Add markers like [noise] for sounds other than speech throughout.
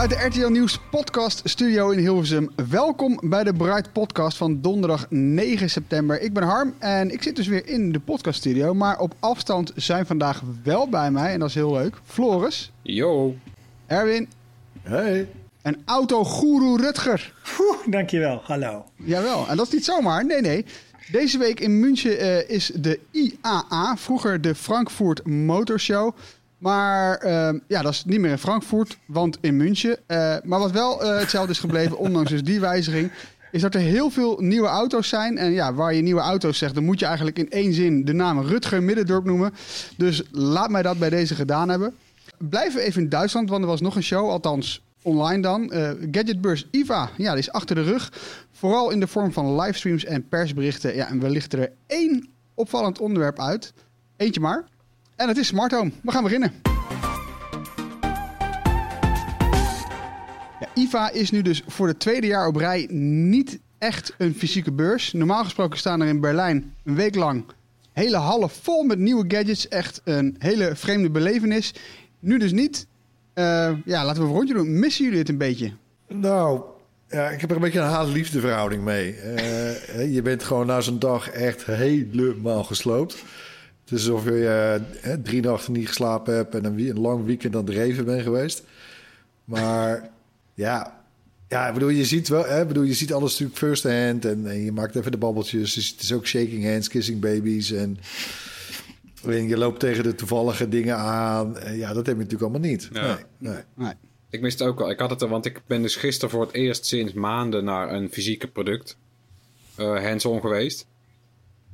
Vanuit de RTL Nieuws podcast studio in Hilversum. Welkom bij de Bright podcast van donderdag 9 september. Ik ben Harm en ik zit dus weer in de podcast studio. Maar op afstand zijn vandaag wel bij mij, en dat is heel leuk, Floris, Yo. Erwin Hey. en autogoeroe Rutger. Dankjewel, hallo. Jawel, en dat is niet zomaar, nee nee. Deze week in München eh, is de IAA, vroeger de Frankfurt Motor Show. Maar eh, ja, dat is niet meer in Frankfurt, want in München. Eh, maar wat wel eh, hetzelfde is gebleven, [laughs] ondanks dus die wijziging, is dat er heel veel nieuwe auto's zijn. En ja, waar je nieuwe auto's zegt, dan moet je eigenlijk in één zin de naam Rutger Middendorp noemen. Dus laat mij dat bij deze gedaan hebben. Blijven we even in Duitsland, want er was nog een show, althans online dan. Eh, Gadgetbeurs IVA, ja, die is achter de rug. Vooral in de vorm van livestreams en persberichten. Ja, en we lichten er één opvallend onderwerp uit. Eentje maar. En het is smart home. We gaan beginnen. Ja, IFA is nu dus voor het tweede jaar op rij niet echt een fysieke beurs. Normaal gesproken staan er in Berlijn een week lang hele hallen vol met nieuwe gadgets. Echt een hele vreemde belevenis. Nu dus niet. Eh, ja, laten we een rondje doen. Missen jullie het een beetje? Nou, ja, ik heb er een beetje een haat-liefde verhouding mee. Eh, [laughs] je bent gewoon na zo'n dag echt helemaal gesloopt. Het is alsof je eh, drie nachten niet geslapen hebt en een, een lang weekend aan het reven bent geweest. Maar [laughs] ja, ja ik bedoel, je ziet wel, hè, ik bedoel, je ziet alles natuurlijk first hand en, en je maakt even de babbeltjes. Dus het is ook shaking hands, kissing babies en, en je loopt tegen de toevallige dingen aan. En ja, dat heb je natuurlijk allemaal niet. Ja. Nee, nee. Ik mis het ook wel. Ik had het er, want ik ben dus gisteren voor het eerst sinds maanden naar een fysieke product eh hands-on geweest.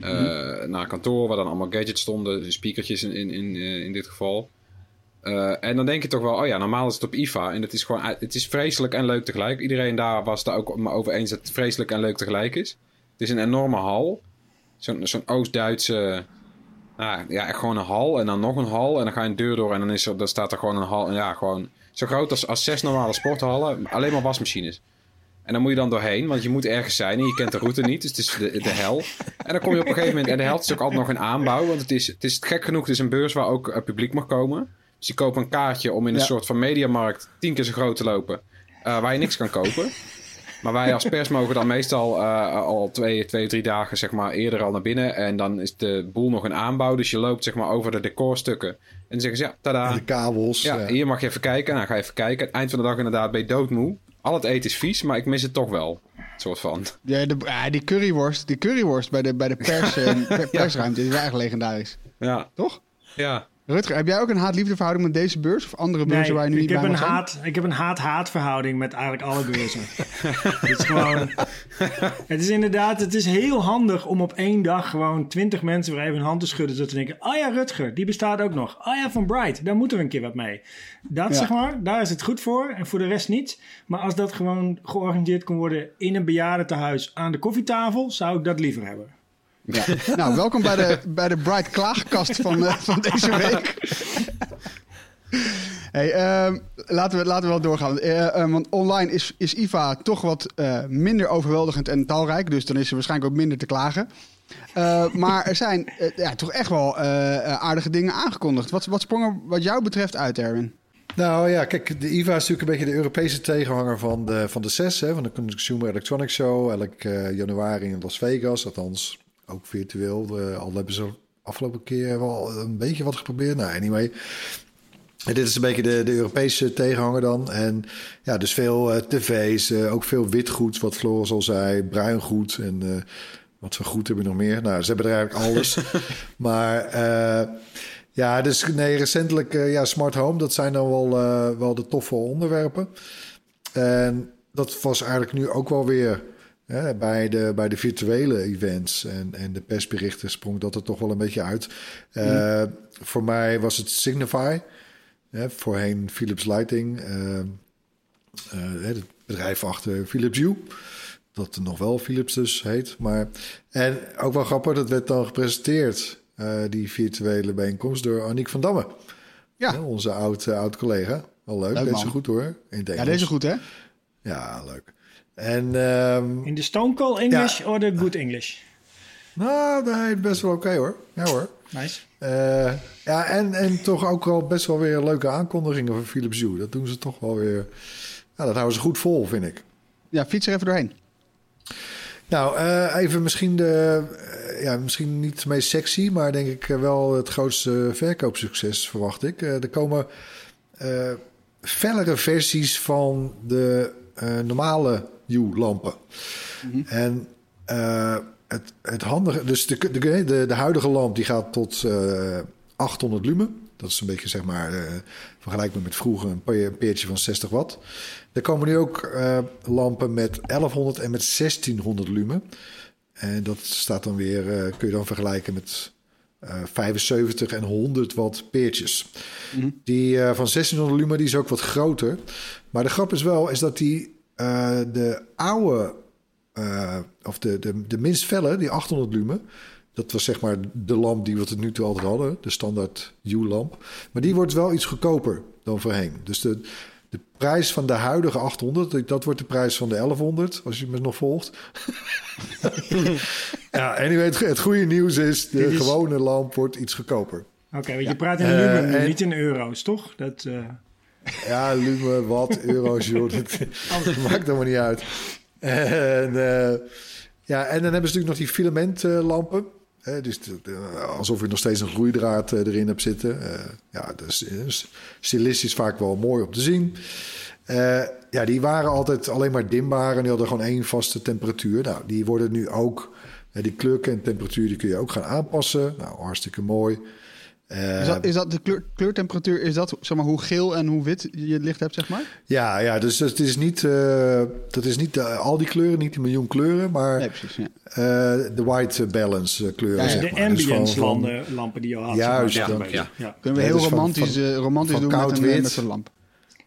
Eh, Naar een kantoor waar dan allemaal gadgets stonden, speakertjes in, in, in, eh, in dit geval. Eh, en dan denk je toch wel, oh ja, normaal is het op IFA. En het is gewoon, het is vreselijk en leuk tegelijk. Iedereen daar was het ook over eens dat het vreselijk en leuk tegelijk is. Het is een enorme hal. Zo'n zo'n Oost-Duitse, nou, ja, echt gewoon een hal. En dan nog een hal. En dan ga je een deur door en dan, is er, dan staat er gewoon een hal. En ja, gewoon zo groot als, als zes normale sporthallen. Alleen maar wasmachines. En dan moet je dan doorheen, want je moet ergens zijn en je kent de route niet. Dus het is de, de hel. En dan kom je op een gegeven moment... En de helft is ook altijd nog een aanbouw. Want het is, het is gek genoeg, het is een beurs waar ook eh, publiek mag komen. Dus je koopt een kaartje om in een Ja. soort van mediamarkt tien keer zo groot te lopen. eh, waar je niks kan kopen. Maar wij als pers mogen dan meestal eh, al twee, twee, drie dagen zeg maar, eerder al naar binnen. En dan is de boel nog een aanbouw. Dus je loopt zeg maar, over de decorstukken. En dan zeggen ze, ja, tada. De kabels. Ja, ja. hier mag je even kijken. Nou, ga je even kijken. Eind van de dag inderdaad ben je doodmoe. Al het eten is vies, maar ik mis het toch wel. Soort van. Ja, de, ah, die curryworst, die curryworst bij de, bij de pers, eh, [laughs] per- persruimte is echt legendarisch. Ja. Toch? Ja. Rutger, heb jij ook een haat-liefde verhouding met deze beurs? Of andere beurzen waar je nu ik niet heb, bij een haat, ik heb een haat-haat verhouding met eigenlijk alle beurzen. [laughs] het is gewoon... Het is inderdaad, het is heel handig om op één dag gewoon twintig mensen weer even een hand te schudden. Zodat ze denken, oh ja, Rutger, die bestaat ook nog. Oh ja, van Bright, daar moeten we een keer wat mee. Dat Ja. zeg maar, daar is het goed voor en voor de rest niet. Maar als dat gewoon georganiseerd kon worden in een bejaardentehuis aan de koffietafel, zou ik dat liever hebben. Ja. Nou, welkom bij de, bij de Bright Klaagkast van, eh, van deze week. Hey, ehm, laten, we, laten we wel doorgaan. Eh, eh, want online is, is IVA toch wat eh, minder overweldigend en talrijk. Dus dan is er waarschijnlijk ook minder te klagen. Maar er zijn ja, toch echt wel aardige dingen aangekondigd. Wat, wat sprong er wat jou betreft uit, Erwin? Nou ja, kijk, de IVA is natuurlijk een beetje de Europese tegenhanger van de, van de CES, hè, van de Consumer Electronics Show. Elk januari in Las Vegas, althans ook virtueel. De, al hebben ze afgelopen keer wel een beetje wat geprobeerd. Nou, anyway. En dit is een beetje de, de Europese tegenhanger dan. En ja, dus veel eh, tv's, eh, ook veel witgoed, wat Floris al zei, bruingoed en eh, wat voor goed hebben we nog meer? Nou, ze hebben er eigenlijk alles. [laughs] maar eh, ja, dus nee, recentelijk eh, ja, smart home, dat zijn dan wel, eh, wel de toffe onderwerpen. En dat was eigenlijk nu ook wel weer hè, bij, de, bij de virtuele events en, en de persberichten sprong dat er toch wel een beetje uit. Eh, Voor mij was het Signify, hè, voorheen Philips Lighting, eh, eh, het bedrijf achter Philips Hue. Dat nog wel Philips dus heet. Maar, en ook wel grappig, dat werd dan gepresenteerd, die virtuele bijeenkomst, door Aniek van Damme. Ja. Onze oud, eh, oud collega. Wel leuk, Leuk, deze man. goed hoor. In Ja, deze goed, hè? Ja, leuk. En ehm, In de Stone Cold English of de Good English? nou, nee, best wel oké hoor. Ja hoor. Nice. Eh, ja, en, en toch ook wel best wel weer leuke aankondigingen van Philips Hue. Dat doen ze toch wel weer. Ja, dat houden ze goed vol, vind ik. Ja, fiets er even doorheen. Nou, eh, even misschien de. eh, ja, misschien niet het meest sexy, maar denk ik wel het grootste verkoopsucces, verwacht ik. Eh, er komen eh fellere versies van de eh, Hue-lampen. En eh, het, het handige, dus de, de, de, de huidige lamp die gaat tot eh 800 lumen. Dat is een beetje zeg maar eh, vergelijkbaar met vroeger een, pe- een peertje van 60 watt. Er komen nu ook eh, lampen met 1100 en met 1600 lumen. En dat staat dan weer, eh, kun je dan vergelijken met eh 75 en 100 watt peertjes. Die eh, van 1600 lumen die is ook wat groter. Maar de grap is wel is dat die eh, de oude eh, of de, de, de minst felle, die 800 lumen. Dat was zeg maar de lamp die we tot nu toe altijd hadden. De standaard U-lamp. Maar die wordt wel iets goedkoper dan voorheen. Dus de, de prijs van de huidige 800, dat wordt de prijs van de 1100. Als je me nog volgt. [laughs] ja, anyway, het, het goede nieuws is... de is- gewone lamp wordt iets goedkoper. Oké, want je praat in Eh, lumen nu, en- niet in euro's, toch? Dat, eh, Ja, lumen, watt, euro's, joh. Dat maakt helemaal niet uit. En, eh, ja, en dan hebben ze natuurlijk nog die filamentlampen. Dus alsof je nog steeds een gloeidraad eh, erin hebt zitten. Eh, ja, dat is, is stilistisch vaak wel mooi om te zien. Ja, die waren altijd alleen maar dimbaar en die hadden gewoon één vaste temperatuur. Nou, die worden nu ook, die kleur en temperatuur, die kun je ook gaan aanpassen. Nou, hartstikke mooi. Eh, Is dat, is dat de kleur, kleurtemperatuur, is dat zeg maar, hoe geel en hoe wit je het licht hebt, zeg maar? Ja, ja dus het is niet, eh, dat is niet eh, al die kleuren, niet die miljoen kleuren, maar Nee, precies. Ja. eh, de white balance eh, kleuren. Ja, de maar. Dus van- ambience van- lampen, lampen die je had. Juist, zeg maar. dan- ja. ja. Kunnen we Ja, heel dus van- romantisch, van- eh, romantisch van doen met een, eh, wit. met zo'n lamp.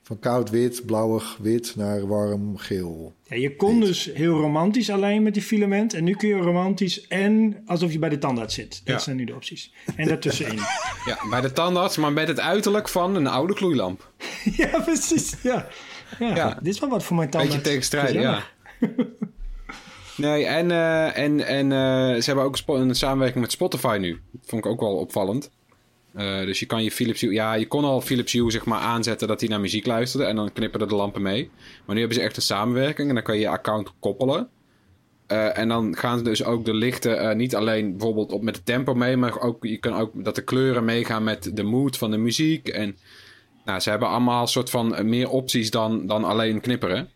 Van koud wit, blauwig wit naar warm geel. Ja, je kon dus heel romantisch alleen met die filament. En nu kun je romantisch en alsof je bij de tandarts zit. Dat Ja. zijn nu de opties. En daartussenin. [laughs] Ja, bij de tandarts, maar met het uiterlijk van een oude gloeilamp. [laughs] ja, precies. Ja. Ja, Ja. Dit is wel wat voor mijn tandarts. Beetje tegenstrijden, ja. Nee, en, eh, en, en eh, ze hebben ook een samenwerking met Spotify nu. Dat vond ik ook wel opvallend. Eh, dus je kan je Philips Hue... Ja, je kon al Philips Hue zeg maar aanzetten dat hij naar muziek luisterde. En dan knipperen de lampen mee. Maar nu hebben ze echt een samenwerking. En dan kan je je account koppelen. Eh, en dan gaan ze dus ook de lichten eh, niet alleen bijvoorbeeld op met het tempo mee. Maar ook, je kan ook dat de kleuren meegaan met de mood van de muziek. En nou, ze hebben allemaal soort van meer opties dan, dan alleen knipperen.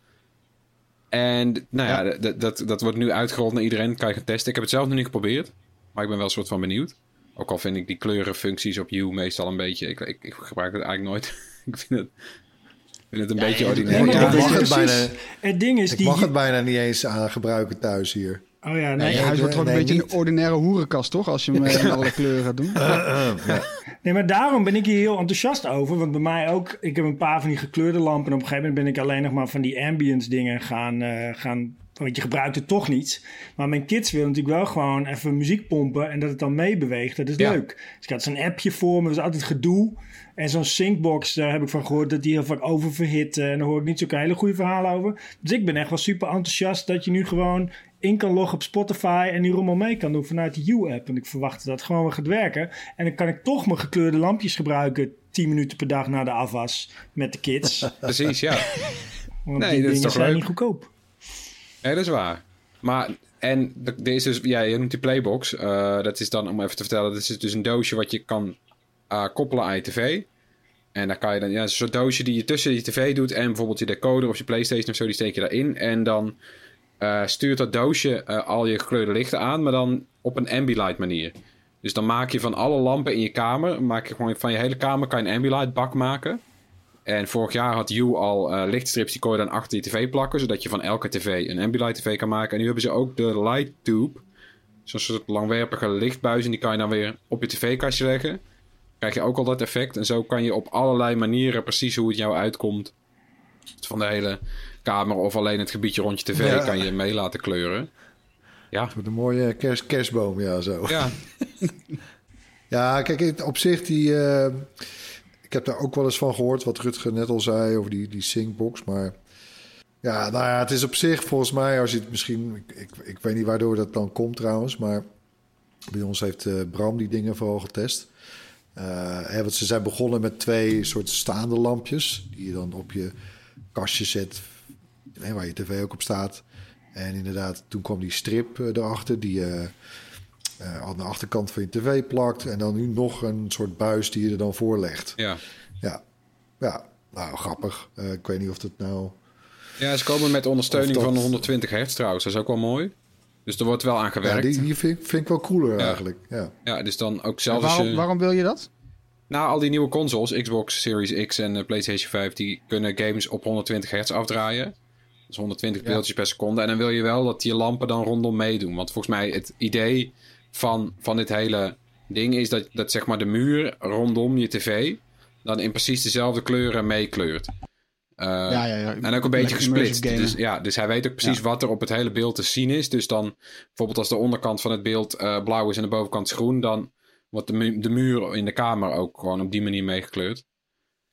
En nou ja, dat, dat wordt nu uitgerold naar iedereen. Kan je gaan testen. Ik heb het zelf nog niet geprobeerd. Maar ik ben wel een soort van benieuwd. Ook al vind ik die kleurenfuncties op Hue meestal een beetje... Ik, ik, ik gebruik het eigenlijk nooit. [laughs] ik vind het, ik vind het een beetje ordinair. Ja, dit mag het bijna- Het ding is Ik die... mag het bijna niet eens aan gebruiken thuis hier. Oh ja, Nee, nee. je huis wordt gewoon nee, een beetje niet. een ordinaire hoerenkast, toch? Als je hem eh, in alle [laughs] kleuren gaat doen. Nee, maar daarom ben ik hier heel enthousiast over. Want bij mij ook, ik heb een paar van die gekleurde lampen. En op een gegeven moment ben ik alleen nog maar van die ambience dingen gaan, eh, gaan want je gebruikt het toch niet. Maar mijn kids willen natuurlijk wel gewoon even muziek pompen en dat het dan meebeweegt. Dat is Ja. leuk. Dus ik had zo'n appje voor me, dat is altijd gedoe. En zo'n syncbox, daar heb ik van gehoord dat die heel vaak oververhitten. En daar hoor ik niet zo'n hele goede verhalen over. Dus ik ben echt wel super enthousiast dat je nu gewoon in kan loggen op Spotify en die rommel mee kan doen vanuit de U-app. En ik verwacht dat het gewoon weer gaat werken. En dan kan ik toch mijn gekleurde lampjes gebruiken 10 minuten per dag na de afwas met de kids. [laughs] Precies, ja. Want Nee, die dat is toch zijn leuk? niet goedkoop. Nee, dat is waar. Maar en er is dus, ja, je noemt die Playbox. Eh, dat is dan, om even te vertellen, dat is dus een doosje wat je kan eh, koppelen aan je tv. En daar kan je dan, ja, zo'n doosje die je tussen je tv doet en bijvoorbeeld je decoder of je Playstation of zo, die steek je daarin. En dan eh, stuurt dat doosje al je gekleurde lichten aan, maar dan op een ambilight manier. Dus dan maak je van alle lampen in je kamer, maak je gewoon van je hele kamer kan je een ambilight bak maken. En vorig jaar had You al eh, lichtstrips die kon je dan achter je tv plakken, zodat je van elke tv een ambilight tv kan maken. En nu hebben ze ook de light tube, zo'n soort langwerpige lichtbuis, en die kan je dan weer op je tv-kastje leggen. Krijg je ook al dat effect. En zo kan je op allerlei manieren precies hoe het jou uitkomt. Van de hele kamer of alleen het gebiedje rond je tv Ja. kan je mee laten kleuren. Ja, Met een mooie kerst, kerstboom, ja, zo. ja. [laughs] Ja, kijk, het- op zich die... eh, ik heb daar ook wel eens van gehoord, wat Rutger net al zei over die, die. Maar ja, nou ja, het is op zich volgens mij, als je het misschien... Ik, ik, ik weet niet waardoor dat dan komt trouwens, maar bij ons heeft eh, Bram die dingen vooral getest. Hè, want ze zijn begonnen met twee soort staande lampjes... die je dan op je kastje zet, hè, waar je tv ook op staat. En inderdaad, toen kwam die strip eh, erachter, die aan de achterkant van je tv plakt. En dan nu nog een soort buis die je er dan voor legt. ja. Ja, ja nou grappig. Eh, ik weet niet of dat nou... Ja, ze komen met ondersteuning dat- van 120 hertz trouwens. Dat is ook wel mooi. Dus er wordt wel aan Ja, gewerkt. die, die vind, vind ik wel cooler Ja. eigenlijk. Ja. Ja, dus dan ook zelfs als waarom, je... waarom wil je dat? Nou, al die nieuwe consoles, Xbox Series X en eh, PlayStation 5, die kunnen games op 120 hertz afdraaien. Dus 120 Ja. beeldjes per seconde. En dan wil je wel dat die lampen dan rondom meedoen. Want volgens mij het idee van, van dit hele ding is dat, dat zeg maar de muur rondom je tv dan in precies dezelfde kleuren meekleurt. Eh, ja, ja, ja. en ook een beetje gesplitst. Dus, ja, dus hij weet ook precies wat er op het hele beeld te zien is. Dus dan bijvoorbeeld als de onderkant van het beeld eh, blauw is en de bovenkant is groen, dan wordt de, mu- de muur in de kamer ook gewoon op die manier meegekleurd.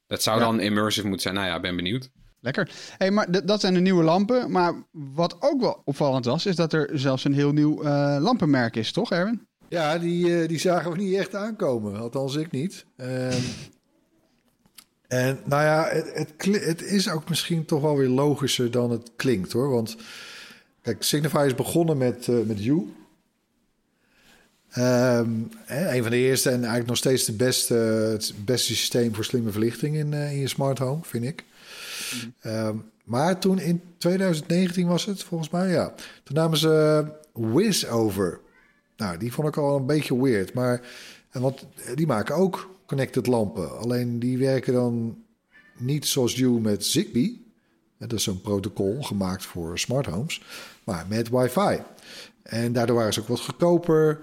Dat zou dan immersive moeten zijn. Nou ja, ben benieuwd. Lekker. Hey, maar dat zijn de nieuwe lampen. Maar wat ook wel opvallend was, is dat er zelfs een heel nieuw eh, lampenmerk is, toch, Erwin? Ja, die, eh, die zagen we niet echt aankomen. Althans, ik niet. Ehm, [laughs] en nou ja, het, het, is ook misschien toch wel weer logischer dan het klinkt hoor. Want kijk, Signify is begonnen met, eh met You. Hè, een van de eerste en eigenlijk nog steeds de beste, het beste systeem voor slimme verlichting in, in je smart home, vind ik. Ehm, maar toen in 2019 was het, volgens mij, ja. Toen namen ze Wiz over. Nou, die vond ik al een beetje weird. Maar, want die maken ook connected lampen. Alleen die werken dan niet zoals you met Zigbee. Dat is zo'n protocol gemaakt voor smart homes. Maar met wifi. En daardoor waren ze ook wat goedkoper.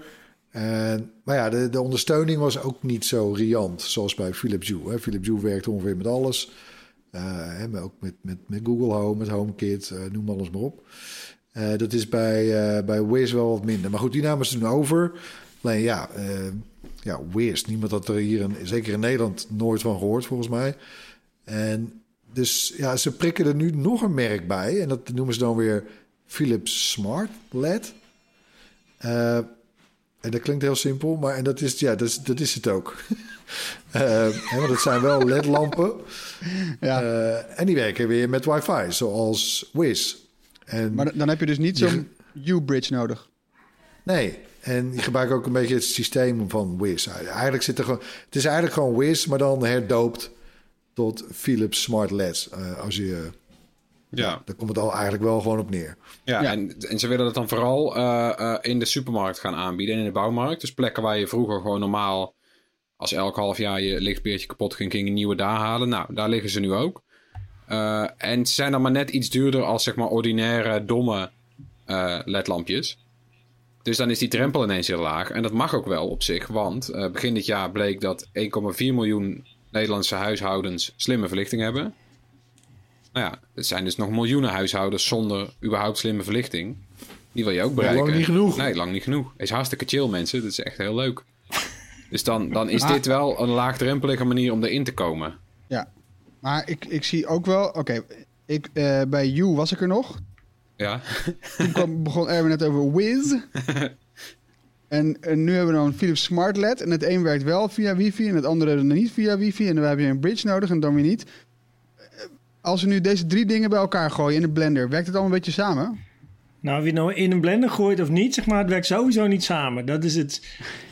En, maar ja, de, de ondersteuning was ook niet zo riant. Zoals bij Philips Hue. Philips Hue werkt ongeveer met alles. Eh, hè, ook met, met, met Google Home, met HomeKit, eh, noem alles maar op. Eh, dat is bij, bij Wiz wel wat minder. Maar goed, die namen ze toen over. Alleen ja, ja Wiz. Niemand had er hier, in, zeker in Nederland, nooit van gehoord volgens mij. En dus ja, ze prikken er nu nog een merk bij. En dat noemen ze dan weer Philips Smart LED. Eh, en dat klinkt heel simpel, maar en dat, is, ja, dat, is, dat is het ook. [laughs] Eh, hè, want het zijn wel LED-lampen. [laughs] Ja. Eh, en die werken weer met wifi, zoals Wiz. En Maar dan heb je dus niet zo'n U-bridge nodig. Nee, en je gebruikt ook een beetje het systeem van Wiz. Eigenlijk zit er gewoon, het is eigenlijk gewoon Wiz, maar dan herdoopt tot Philips Smart LEDs. Eh, als je, Ja. daar komt het al eigenlijk wel gewoon op neer. Ja, Ja. En, en ze willen dat dan vooral eh, eh, in de supermarkt gaan aanbieden en in de bouwmarkt. Dus plekken waar je vroeger gewoon normaal, als elk half jaar je lichtbeertje kapot ging, ging je nieuwe daar halen. Nou, daar liggen ze nu ook. Eh, en ze zijn dan maar net iets duurder als zeg maar ordinaire, domme eh, ledlampjes. Dus dan is die drempel ineens heel laag. En dat mag ook wel op zich, want eh, begin dit jaar bleek dat 1,4 miljoen Nederlandse huishoudens slimme verlichting hebben. Nou ja, het zijn dus nog miljoenen huishoudens zonder überhaupt slimme verlichting. Die wil je ook bereiken. lang niet genoeg. Nee, lang niet genoeg. Is hartstikke chill, mensen. Dat is echt heel leuk. [laughs] Dus dan, dan is dit wel een laagdrempelige manier om erin te komen. Ja. Maar ik, ik zie ook wel... Oké, ik eh, bij U was ik er nog. Ja, [laughs] Toen kwam, begon Erwin net over Wiz. [laughs] En, en nu hebben we dan een Philips Smart LED. En het een werkt wel via wifi en het andere niet via wifi. En dan heb je een bridge nodig en dan weer niet. Als we nu deze drie dingen bij elkaar gooien in de blender, werkt het allemaal een beetje samen? Nou, het nou in een blender gooit of niet, zeg maar, het werkt sowieso niet samen. Dat is het.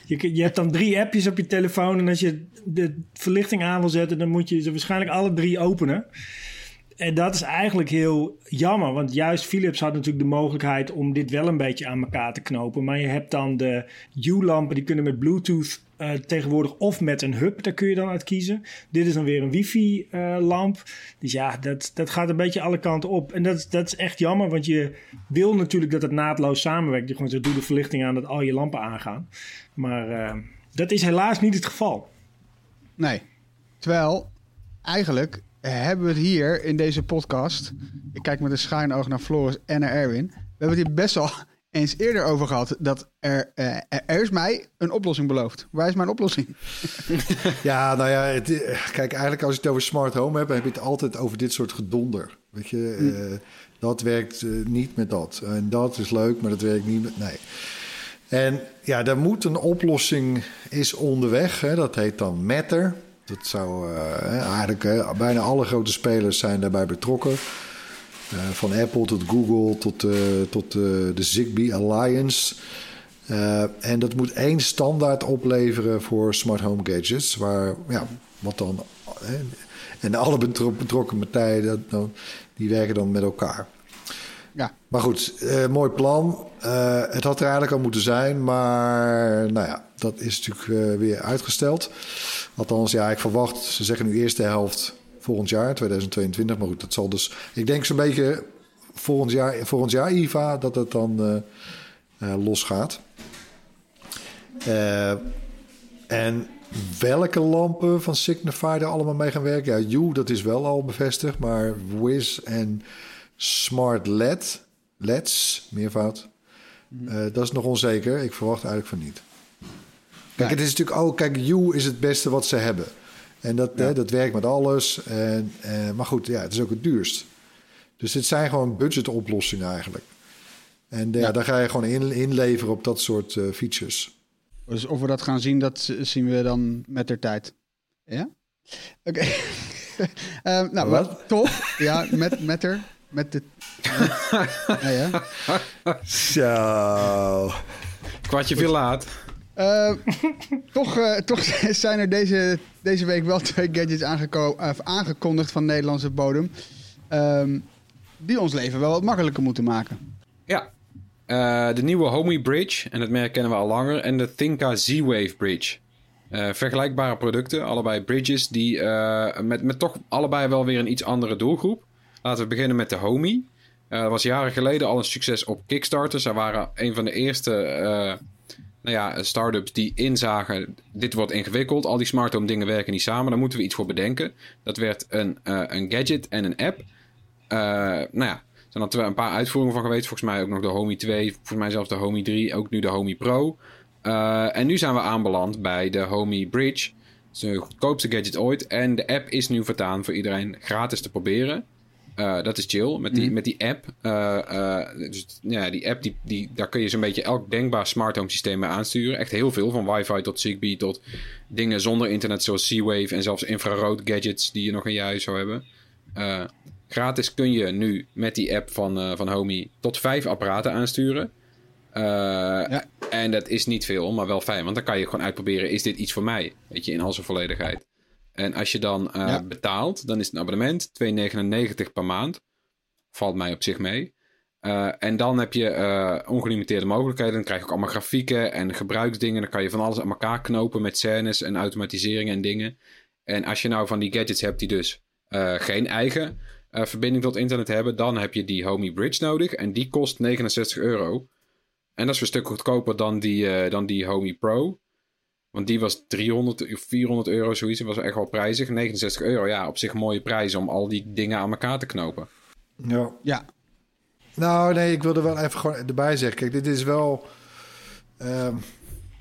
Je, je hebt dan drie appjes op je telefoon en als je de verlichting aan wil zetten, dan moet je ze waarschijnlijk alle drie openen. En dat is eigenlijk heel jammer, want juist Philips had natuurlijk de mogelijkheid om dit wel een beetje aan elkaar te knopen. Maar je hebt dan de U-lampen, die kunnen met Bluetooth uh, tegenwoordig of met een hub, daar kun je dan uit kiezen. Dit is dan weer een wifi-lamp. dus ja, dat, dat gaat een beetje alle kanten op. En dat, dat is echt jammer, want je wil natuurlijk dat het naadloos samenwerkt. Je gewoon zo doe de verlichting aan dat al je lampen aangaan. Maar uh, dat is helaas niet het geval. Nee. Terwijl, eigenlijk hebben we het hier in deze podcast. Ik kijk met een schuin oog naar Floris en naar Erwin. We hebben het hier best wel [laughs] eens eerder over gehad. Dat er, uh, er is mij een oplossing beloofd. Waar is mijn oplossing? [laughs] ja, nou ja, het, kijk, eigenlijk als je het over smart home hebt, heb je het altijd over dit soort gedonder. Weet je, uh, dat werkt uh, niet met dat. En dat is leuk, maar dat werkt niet met. Nee. En ja, daar moet een oplossing is onderweg. Hè, dat heet dan Matter. Dat zou uh, eigenlijk bijna alle grote spelers zijn daarbij betrokken. Uh, van Apple tot Google tot, tot de Zigbee Alliance. en dat moet één standaard opleveren voor smart home gadgets. Waar, ja, wat dan. en alle betrokken partijen, dat, die werken dan met elkaar. Ja. Maar goed, mooi plan. het had er eigenlijk al moeten zijn, maar nou ja, dat is natuurlijk weer uitgesteld. Althans, ja, ik verwacht, ze zeggen nu eerste helft volgend jaar, 2022. Maar goed, dat zal dus, ik denk zo'n beetje volgend jaar, volgend jaar IVA, dat het dan losgaat. Uh, en welke lampen van Signify er allemaal mee gaan werken? Ja, U, dat is wel al bevestigd, maar Wiz en Smart LED, LEDs, meervoud, dat is nog onzeker. Ik verwacht eigenlijk van niet. Kijk, het is natuurlijk ook, kijk, You is het beste wat ze hebben. En dat, ja. hè, dat werkt met alles. En, en, maar goed, ja, het is ook het duurst. Dus het zijn gewoon budgetoplossingen eigenlijk. En ja, ja. daar ga je gewoon in, inleveren op dat soort uh, features. Dus of we dat gaan zien, dat zien we dan met de tijd. Ja? Oké. Okay. [laughs] uh, nou, wat? Toch? Ja, met, met er. Met de... [laughs] ja, ja. Zo. Kwartje veel laat. Uh, toch, uh, toch [laughs] zijn er deze, deze week wel twee gadgets uh, aangekondigd van Nederlandse bodem. Um, die ons leven wel wat makkelijker moeten maken. Ja, de nieuwe Homey Bridge, en het merk kennen we al langer, en de Thinka Z-Wave Bridge. vergelijkbare producten, allebei bridges, die met, met toch allebei wel weer een iets andere doelgroep. Laten we beginnen met de Homey. dat was jaren geleden al een succes op Kickstarter. Zij waren een van de eerste nou ja, start-ups die inzagen, dit wordt ingewikkeld, al die smart home dingen werken niet samen, daar moeten we iets voor bedenken. Dat werd een, uh, een gadget en een app. Uh, nou ja, er zijn er een paar uitvoeringen van geweest. Volgens mij ook nog de Homey 2, volgens mij zelfs de Homey 3, ook nu de Homey Pro. Uh, en nu zijn we aanbeland bij de Homey Bridge. Het is de goedkoopste gadget ooit. En de app is nu vertaan voor iedereen gratis te proberen. Uh, dat is chill met die, mm. met die app. Uh, uh, dus ja, die app, die, die, daar kun je zo'n beetje elk denkbaar smart home systeem mee aansturen. Echt heel veel, van wifi tot Zigbee tot dingen zonder internet zoals Z-Wave en zelfs infrarood gadgets die je nog in je huis zou hebben. gratis kun je nu met die app van, van Homey tot vijf apparaten aansturen. Ja. En dat is niet veel, maar wel fijn. Want dan kan je gewoon uitproberen, is dit iets voor mij? Weet je, in al zijn volledigheid. En als je dan uh, ja. betaalt, dan is het een abonnement, 2,99 per maand. Valt mij op zich mee. Uh, en dan heb je uh, ongelimiteerde mogelijkheden. Dan krijg je ook allemaal grafieken en gebruiksdingen. Dan kan je van alles aan elkaar knopen met scènes en automatiseringen en dingen. En als je nou van die gadgets hebt die dus geen eigen verbinding tot internet hebben, dan heb je die Homey Bridge nodig. En die kost 69 euro. En dat is een stuk goedkoper dan die, dan die Homey Pro. Want die was 300 of 400 euro zoiets. Dat was echt wel prijzig. 69 euro, ja, op zich een mooie prijs om al die dingen aan elkaar te knopen. Ja. Ja. Nou, nee, ik wilde wel even gewoon erbij zeggen. Kijk, dit is wel... Uh,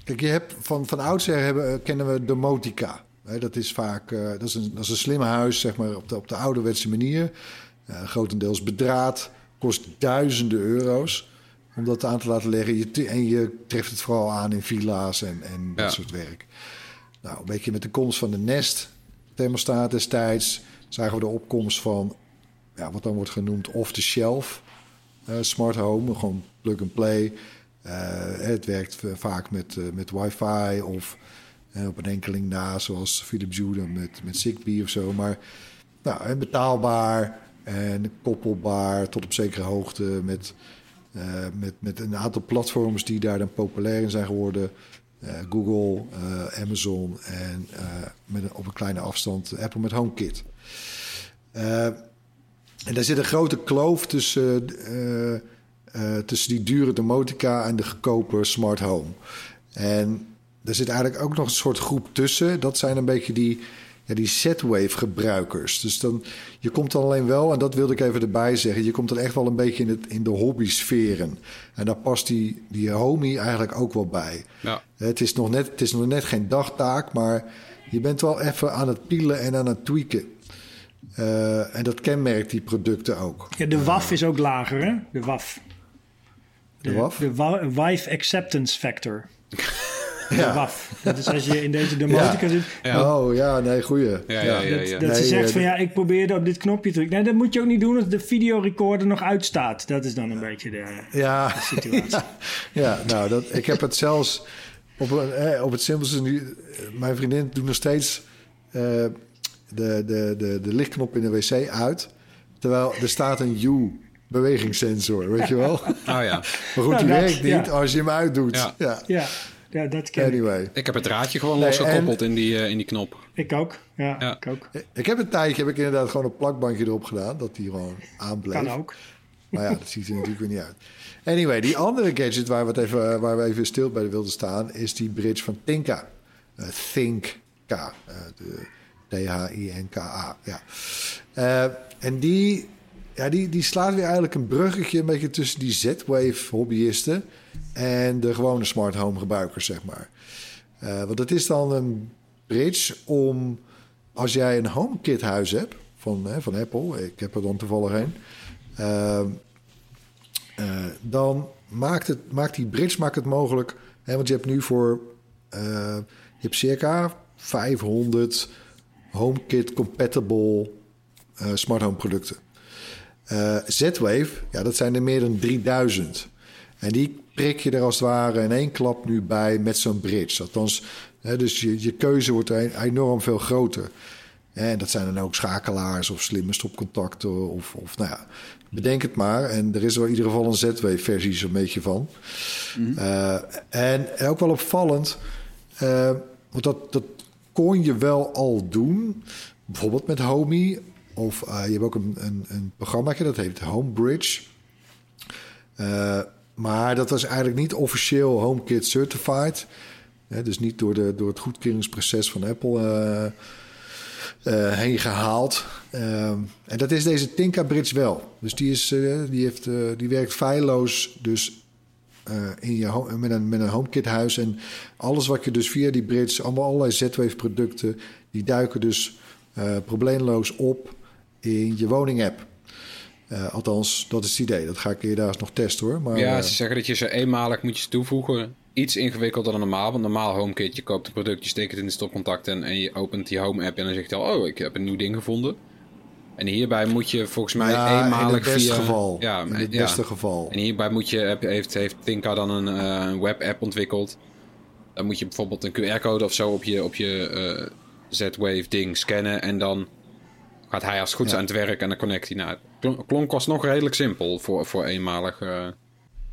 kijk, je hebt van, van oudsher hebben, kennen we de Motica. dat is vaak uh, dat is een, dat is een slim huis, zeg maar, op de, op de ouderwetse manier. Uh, grotendeels bedraad, kost duizenden euro's om dat aan te laten leggen. Je, en je treft het vooral aan in villa's en, en dat soort werk. Nou, een beetje met de komst van de Nest thermostaat destijds... zagen we de opkomst van ja, wat dan wordt genoemd off-the-shelf eh, smart home, gewoon plug and play. Eh, het werkt v- vaak met, eh, met wifi of eh, op een enkeling na, zoals Philips Hue dan met, met Zigbee of zo. Maar nou, betaalbaar en koppelbaar tot op zekere hoogte met, eh, met, met een aantal platforms die daar dan populair in zijn geworden. Eh, Google, eh, Amazon en eh, met een, op een kleine afstand Apple met HomeKit. Eh, en daar zit een grote kloof tussen, eh, eh, tussen die dure domotica en de goedkope smart home. En er zit eigenlijk ook nog een soort groep tussen. Dat zijn een beetje die, ja, die Z-Wave gebruikers. Dus dan, je komt dan alleen wel, en dat wilde ik even erbij zeggen... je komt dan echt wel een beetje in, het, in de hobby-sferen. En daar past die, die homie eigenlijk ook wel bij. Ja. Het is, nog net, het is nog net geen dagtaak, maar je bent wel even aan het pielen en aan het tweaken. Eh, en dat kenmerkt die producten ook. Ja, de WAF is ook lager, hè? De WAF. De WAF? De wa- Wife Acceptance Factor. [laughs] De Ja. WAF. Dat is als je in deze domotica zit. Oh ja, nee, goeie. Ja, ja, ja, ja. Dat ze Nee, zegt eh, van ja, ik probeerde op dit knopje te drukken. Nee, dat moet je ook niet doen als de videorecorder nog uitstaat. Dat is dan een beetje de Ja, situatie. [laughs] ja nou, dat, ik heb het zelfs op, een, eh, op het simpelste. Nu, mijn vriendin doet nog steeds eh, de, de, de, de lichtknop in de wc uit. Terwijl er staat een U-bewegingssensor, weet je wel? [laughs] Oh ja. Maar goed, Nou, die dat- werkt niet ja. als je hem uitdoet. Ja. Ja. Ja, ja dat ken ik. Anyway. Ik heb het draadje gewoon Nee, losgekoppeld in, die, eh, in die knop. Ik ook. Ja, Ja. ik ook. Ik heb een tijdje heb ik inderdaad gewoon een plakbandje erop gedaan. Dat die gewoon aanbleef. Kan ook. Maar ja, dat ziet er natuurlijk weer niet uit. Anyway, die andere gadget waar we, het even, waar we even stil bij wilden staan... is die bridge van Tinka. Eh Think-K. eh, de T-H-I-N-K-A. Ja. Eh, en die, ja, die, die slaat weer eigenlijk een bruggetje... een beetje tussen die Z-Wave hobbyisten... en de gewone smart home gebruikers, zeg maar. Eh, want het is dan een bridge om... als jij een HomeKit huis hebt van, hè, van Apple... ik heb er dan toevallig een... Ehm, eh, dan maakt, het, maakt die bridge maakt het mogelijk. Hè, want je hebt nu voor. eh, je hebt circa 500 HomeKit compatible eh, smart home producten. Z-Wave, ja, dat zijn er meer dan 3000. En die prik je er als het ware in één klap nu bij met zo'n bridge. Althans, hè, dus je, je keuze wordt e- enorm veel groter. En dat zijn dan ook schakelaars of slimme stopcontacten. Of, of nou ja, bedenk het maar. En er is wel in ieder geval een Z-Wave-versie zo'n beetje van. Eh, en ook wel opvallend, eh, want dat, dat kon je wel al doen. Bijvoorbeeld met Homey. Of eh, je hebt ook een, een, een programma dat heet Homebridge. Maar dat was eigenlijk niet officieel HomeKit certified. Dus niet door, de, door het goedkeuringsproces van Apple eh, heen gehaald. Ehm, en dat is deze Tinka Bridge wel. Dus die, is, eh, die, heeft, die werkt feilloos dus in je met, een, met een HomeKit huis. En alles wat je dus via die bridge, allemaal allerlei Z-Wave producten... die duiken dus probleemloos op in je woning-app. Eh, althans, dat is het idee. Dat ga ik eerder nog testen hoor. Maar, ja, eh, ze zeggen dat je ze eenmalig moet je toevoegen. Iets ingewikkelder dan normaal. Want normaal HomeKit, je koopt een product, je steekt het in de stopcontact en, en je opent die Home app en dan zegt hij al, oh, ik heb een nieuw ding gevonden. En hierbij moet je volgens mij ja, eenmalig in het via... geval. Ja, in het ja. beste geval. En hierbij moet je, heeft, heeft Tinka dan een eh, webapp ontwikkeld. Dan moet je bijvoorbeeld een QR-code of zo op je, op je eh, Z-Wave ding scannen. En dan gaat hij als het goed Ja. aan het werk en dan connect hij naar het. Klonk, was nog redelijk simpel voor, voor eenmalig eh,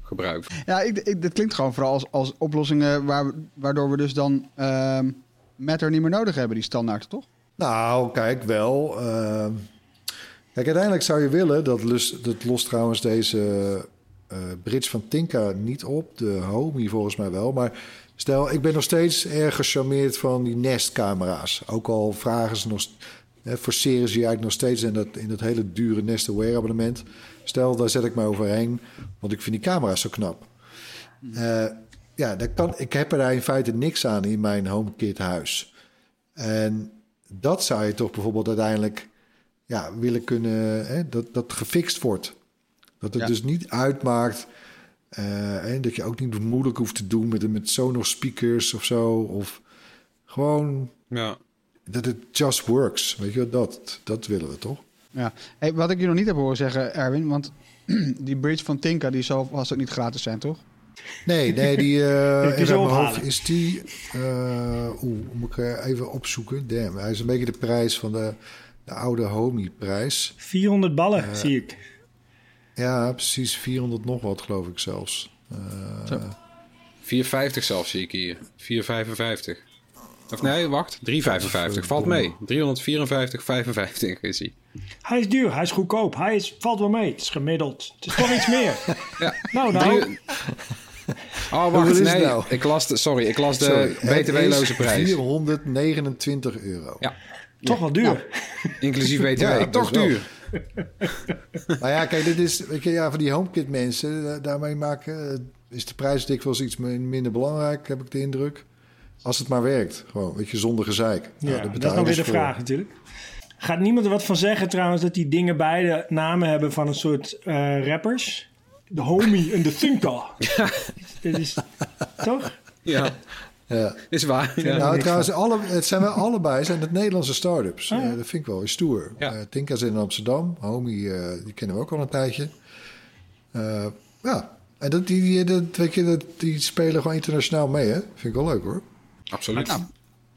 gebruik. Ja, ik, ik, dit klinkt gewoon vooral als, als oplossingen waar, waardoor we dus dan ehm Matter niet meer nodig hebben, die standaard, toch? Nou, kijk, wel. ehm, kijk, uiteindelijk zou je willen, dat, lus, dat lost trouwens deze eh, bridge van Tinka niet op. De Homey volgens mij wel. Maar stel, ik ben nog steeds erg gecharmeerd van die Nest-camera's. Ook al vragen ze nog, hè, forceren ze je eigenlijk nog steeds in dat, in dat hele dure Nest Aware abonnement. Stel, daar zet ik me overheen, want ik vind die camera's zo knap. Eh, ja, daar kan, ik heb er daar in feite niks aan in mijn HomeKit huis. En dat zou je toch bijvoorbeeld uiteindelijk ja, willen kunnen, hè, dat dat gefixt wordt. Dat het Ja. dus niet uitmaakt eh, en dat je ook niet moeilijk hoeft te doen met, met Sonos speakers of zo. Of gewoon Ja. Dat het just works. Weet je, dat, dat willen we toch? Ja. Hey, wat ik je nog niet heb horen zeggen, Erwin, want [clears throat] die bridge van Tinka, die zal vast ook niet gratis zijn, toch? Nee, nee, die [laughs] eh in zo mijn hoofd is die. eh Oeh, moet ik eh, even opzoeken. Damn, hij is een beetje de prijs van de, de oude Homie-prijs. 400 ballen, zie ik. Ja, precies 400 nog wat, geloof ik zelfs. Eh, 4,50 zelfs zie ik hier. 4,55. Of nee, wacht. 3,55. Valt mee. 354,55 is hij. Hij is duur, hij is goedkoop, hij is, valt wel mee. Het is gemiddeld. Het is toch iets meer. [laughs] Ja. Nou, nou. Drie- Oh, wacht. Nee, nou? ik las de, sorry, ik las de btw-loze prijs. 429 euro. Ja, Toch wel duur. [laughs] inclusief btw. Ja, Toch duur. [laughs] Maar ja, kijk, dit is, ja, voor die HomeKit mensen, da- daarmee maken, eh, is de prijs dikwijls iets min- minder belangrijk, heb ik de indruk. Als het maar werkt, gewoon, weet je, zonder gezeik. Nou, Ja, dat is nog weer dus de voor. vraag natuurlijk. Gaat niemand er wat van zeggen trouwens dat die dingen beide namen hebben van een soort eh, rappers? De Homie en de Thinker. [laughs] Dit is toch? Ja, Ja. is waar. Ja. Nou, trouwens, alle, het zijn wel allebei zijn het Nederlandse start-ups. Ah, ja. Eh, dat vind ik wel eens stoer. Ja. Eh, Tinka zit in Amsterdam. Homie, eh, die kennen we ook al een tijdje. Eh, ja, en dat, die, die, dat, weet je, dat, die spelen gewoon internationaal mee, hè? Vind ik wel leuk, hoor. Absoluut.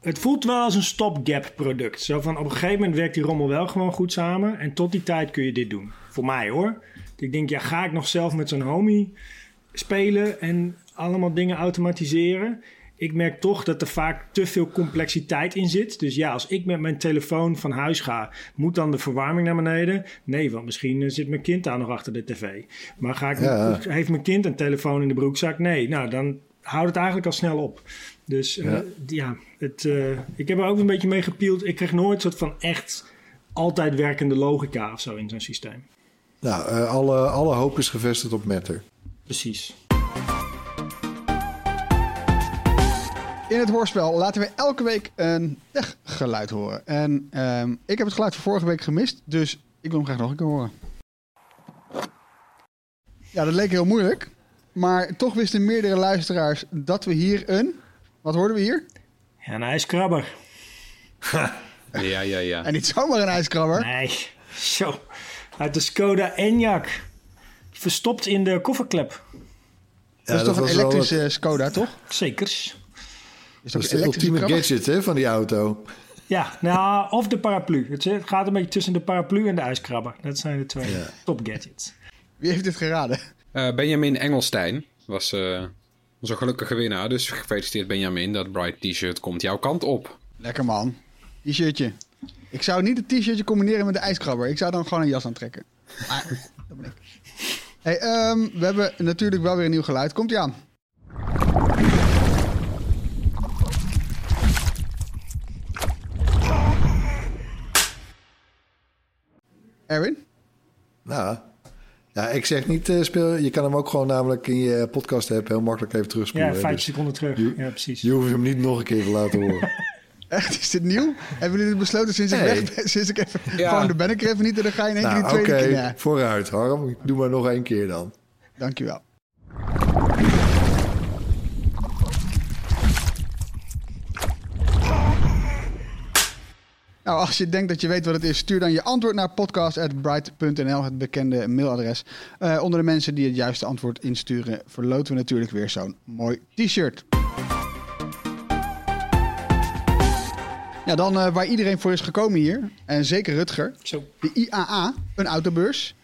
Het voelt wel als een stopgap product. Zo van op een gegeven moment werkt die rommel wel gewoon goed samen. En tot die tijd kun je dit doen. Voor mij hoor. Ik denk, ja, ga ik nog zelf met zo'n homie spelen en allemaal dingen automatiseren? Ik merk toch dat er vaak te veel complexiteit in zit. Dus ja, als ik met mijn telefoon van huis ga, moet dan de verwarming naar beneden? Nee, want misschien eh, zit mijn kind daar nog achter de tv. Maar ga ik, Ja. heeft mijn kind een telefoon in de broekzak? Nee, nou dan houdt het eigenlijk al snel op. Dus eh, Ja. ja, het, eh, ik heb er ook een beetje mee gepield. Ik kreeg nooit een soort van echt altijd werkende logica of zo in zo'n systeem. Nou, eh, alle, alle hoop is gevestigd op Matter. Precies. In het hoorspel laten we elke week een weggeluid horen. En ehm, ik heb het geluid van vorige week gemist, dus ik wil hem graag nog een keer horen. Ja, dat leek heel moeilijk. Maar toch wisten meerdere luisteraars dat we hier een... Wat hoorden we hier? Ja, een ijskrabber. [laughs] Ja, ja, ja. En niet zomaar een ijskrabber. Nee, zo. Uit de Skoda Enyaq. Verstopt in de kofferklep. dat is toch een elektrische Skoda, toch? Zekers. Is Dat ook is de ultieme krabber? gadget hè, van die auto. Ja, nou, of de paraplu. Het het gaat een beetje tussen de paraplu en de ijskrabber. Dat zijn de twee top gadgets. Wie heeft dit geraden? Eh, Benjamin Engelstein was eh, onze gelukkige winnaar. Dus gefeliciteerd Benjamin. Dat Bright T-shirt komt jouw kant op. Lekker man. T-shirtje. Ik zou niet het t-shirtje combineren met de ijskrabber. Ik zou dan gewoon een jas aantrekken. Maar, [laughs] dat ben ik. Hey, ehm, we hebben natuurlijk wel weer een nieuw geluid. Komt ie aan. Erwin? Nou, ja, ik zeg niet eh, speel. Je kan hem ook gewoon namelijk in je podcast app heel makkelijk even terugspoelen. Ja, vijf Dus seconden terug. je- Ja, precies. je hoeft hem niet nog een keer te laten horen. [laughs] Echt, is dit nieuw? Hebben jullie dit besloten sinds ik weg ben? Sinds ik even... Ja. Gewoon, daar ben ik er even niet en dan ga je in één keer nou, die oké, tweede keer... Ja, vooruit Harm. Doe maar nog één keer dan. dankjewel. Nou, als je denkt dat je weet wat het is, stuur dan je antwoord naar podcast.bright.nl, het bekende mailadres. Eh, onder de mensen die het juiste antwoord insturen, verloten we natuurlijk weer zo'n mooi t-shirt. Ja, dan eh, waar iedereen voor is gekomen hier, en zeker Rutger, Zo. de IAA, een autobeurs.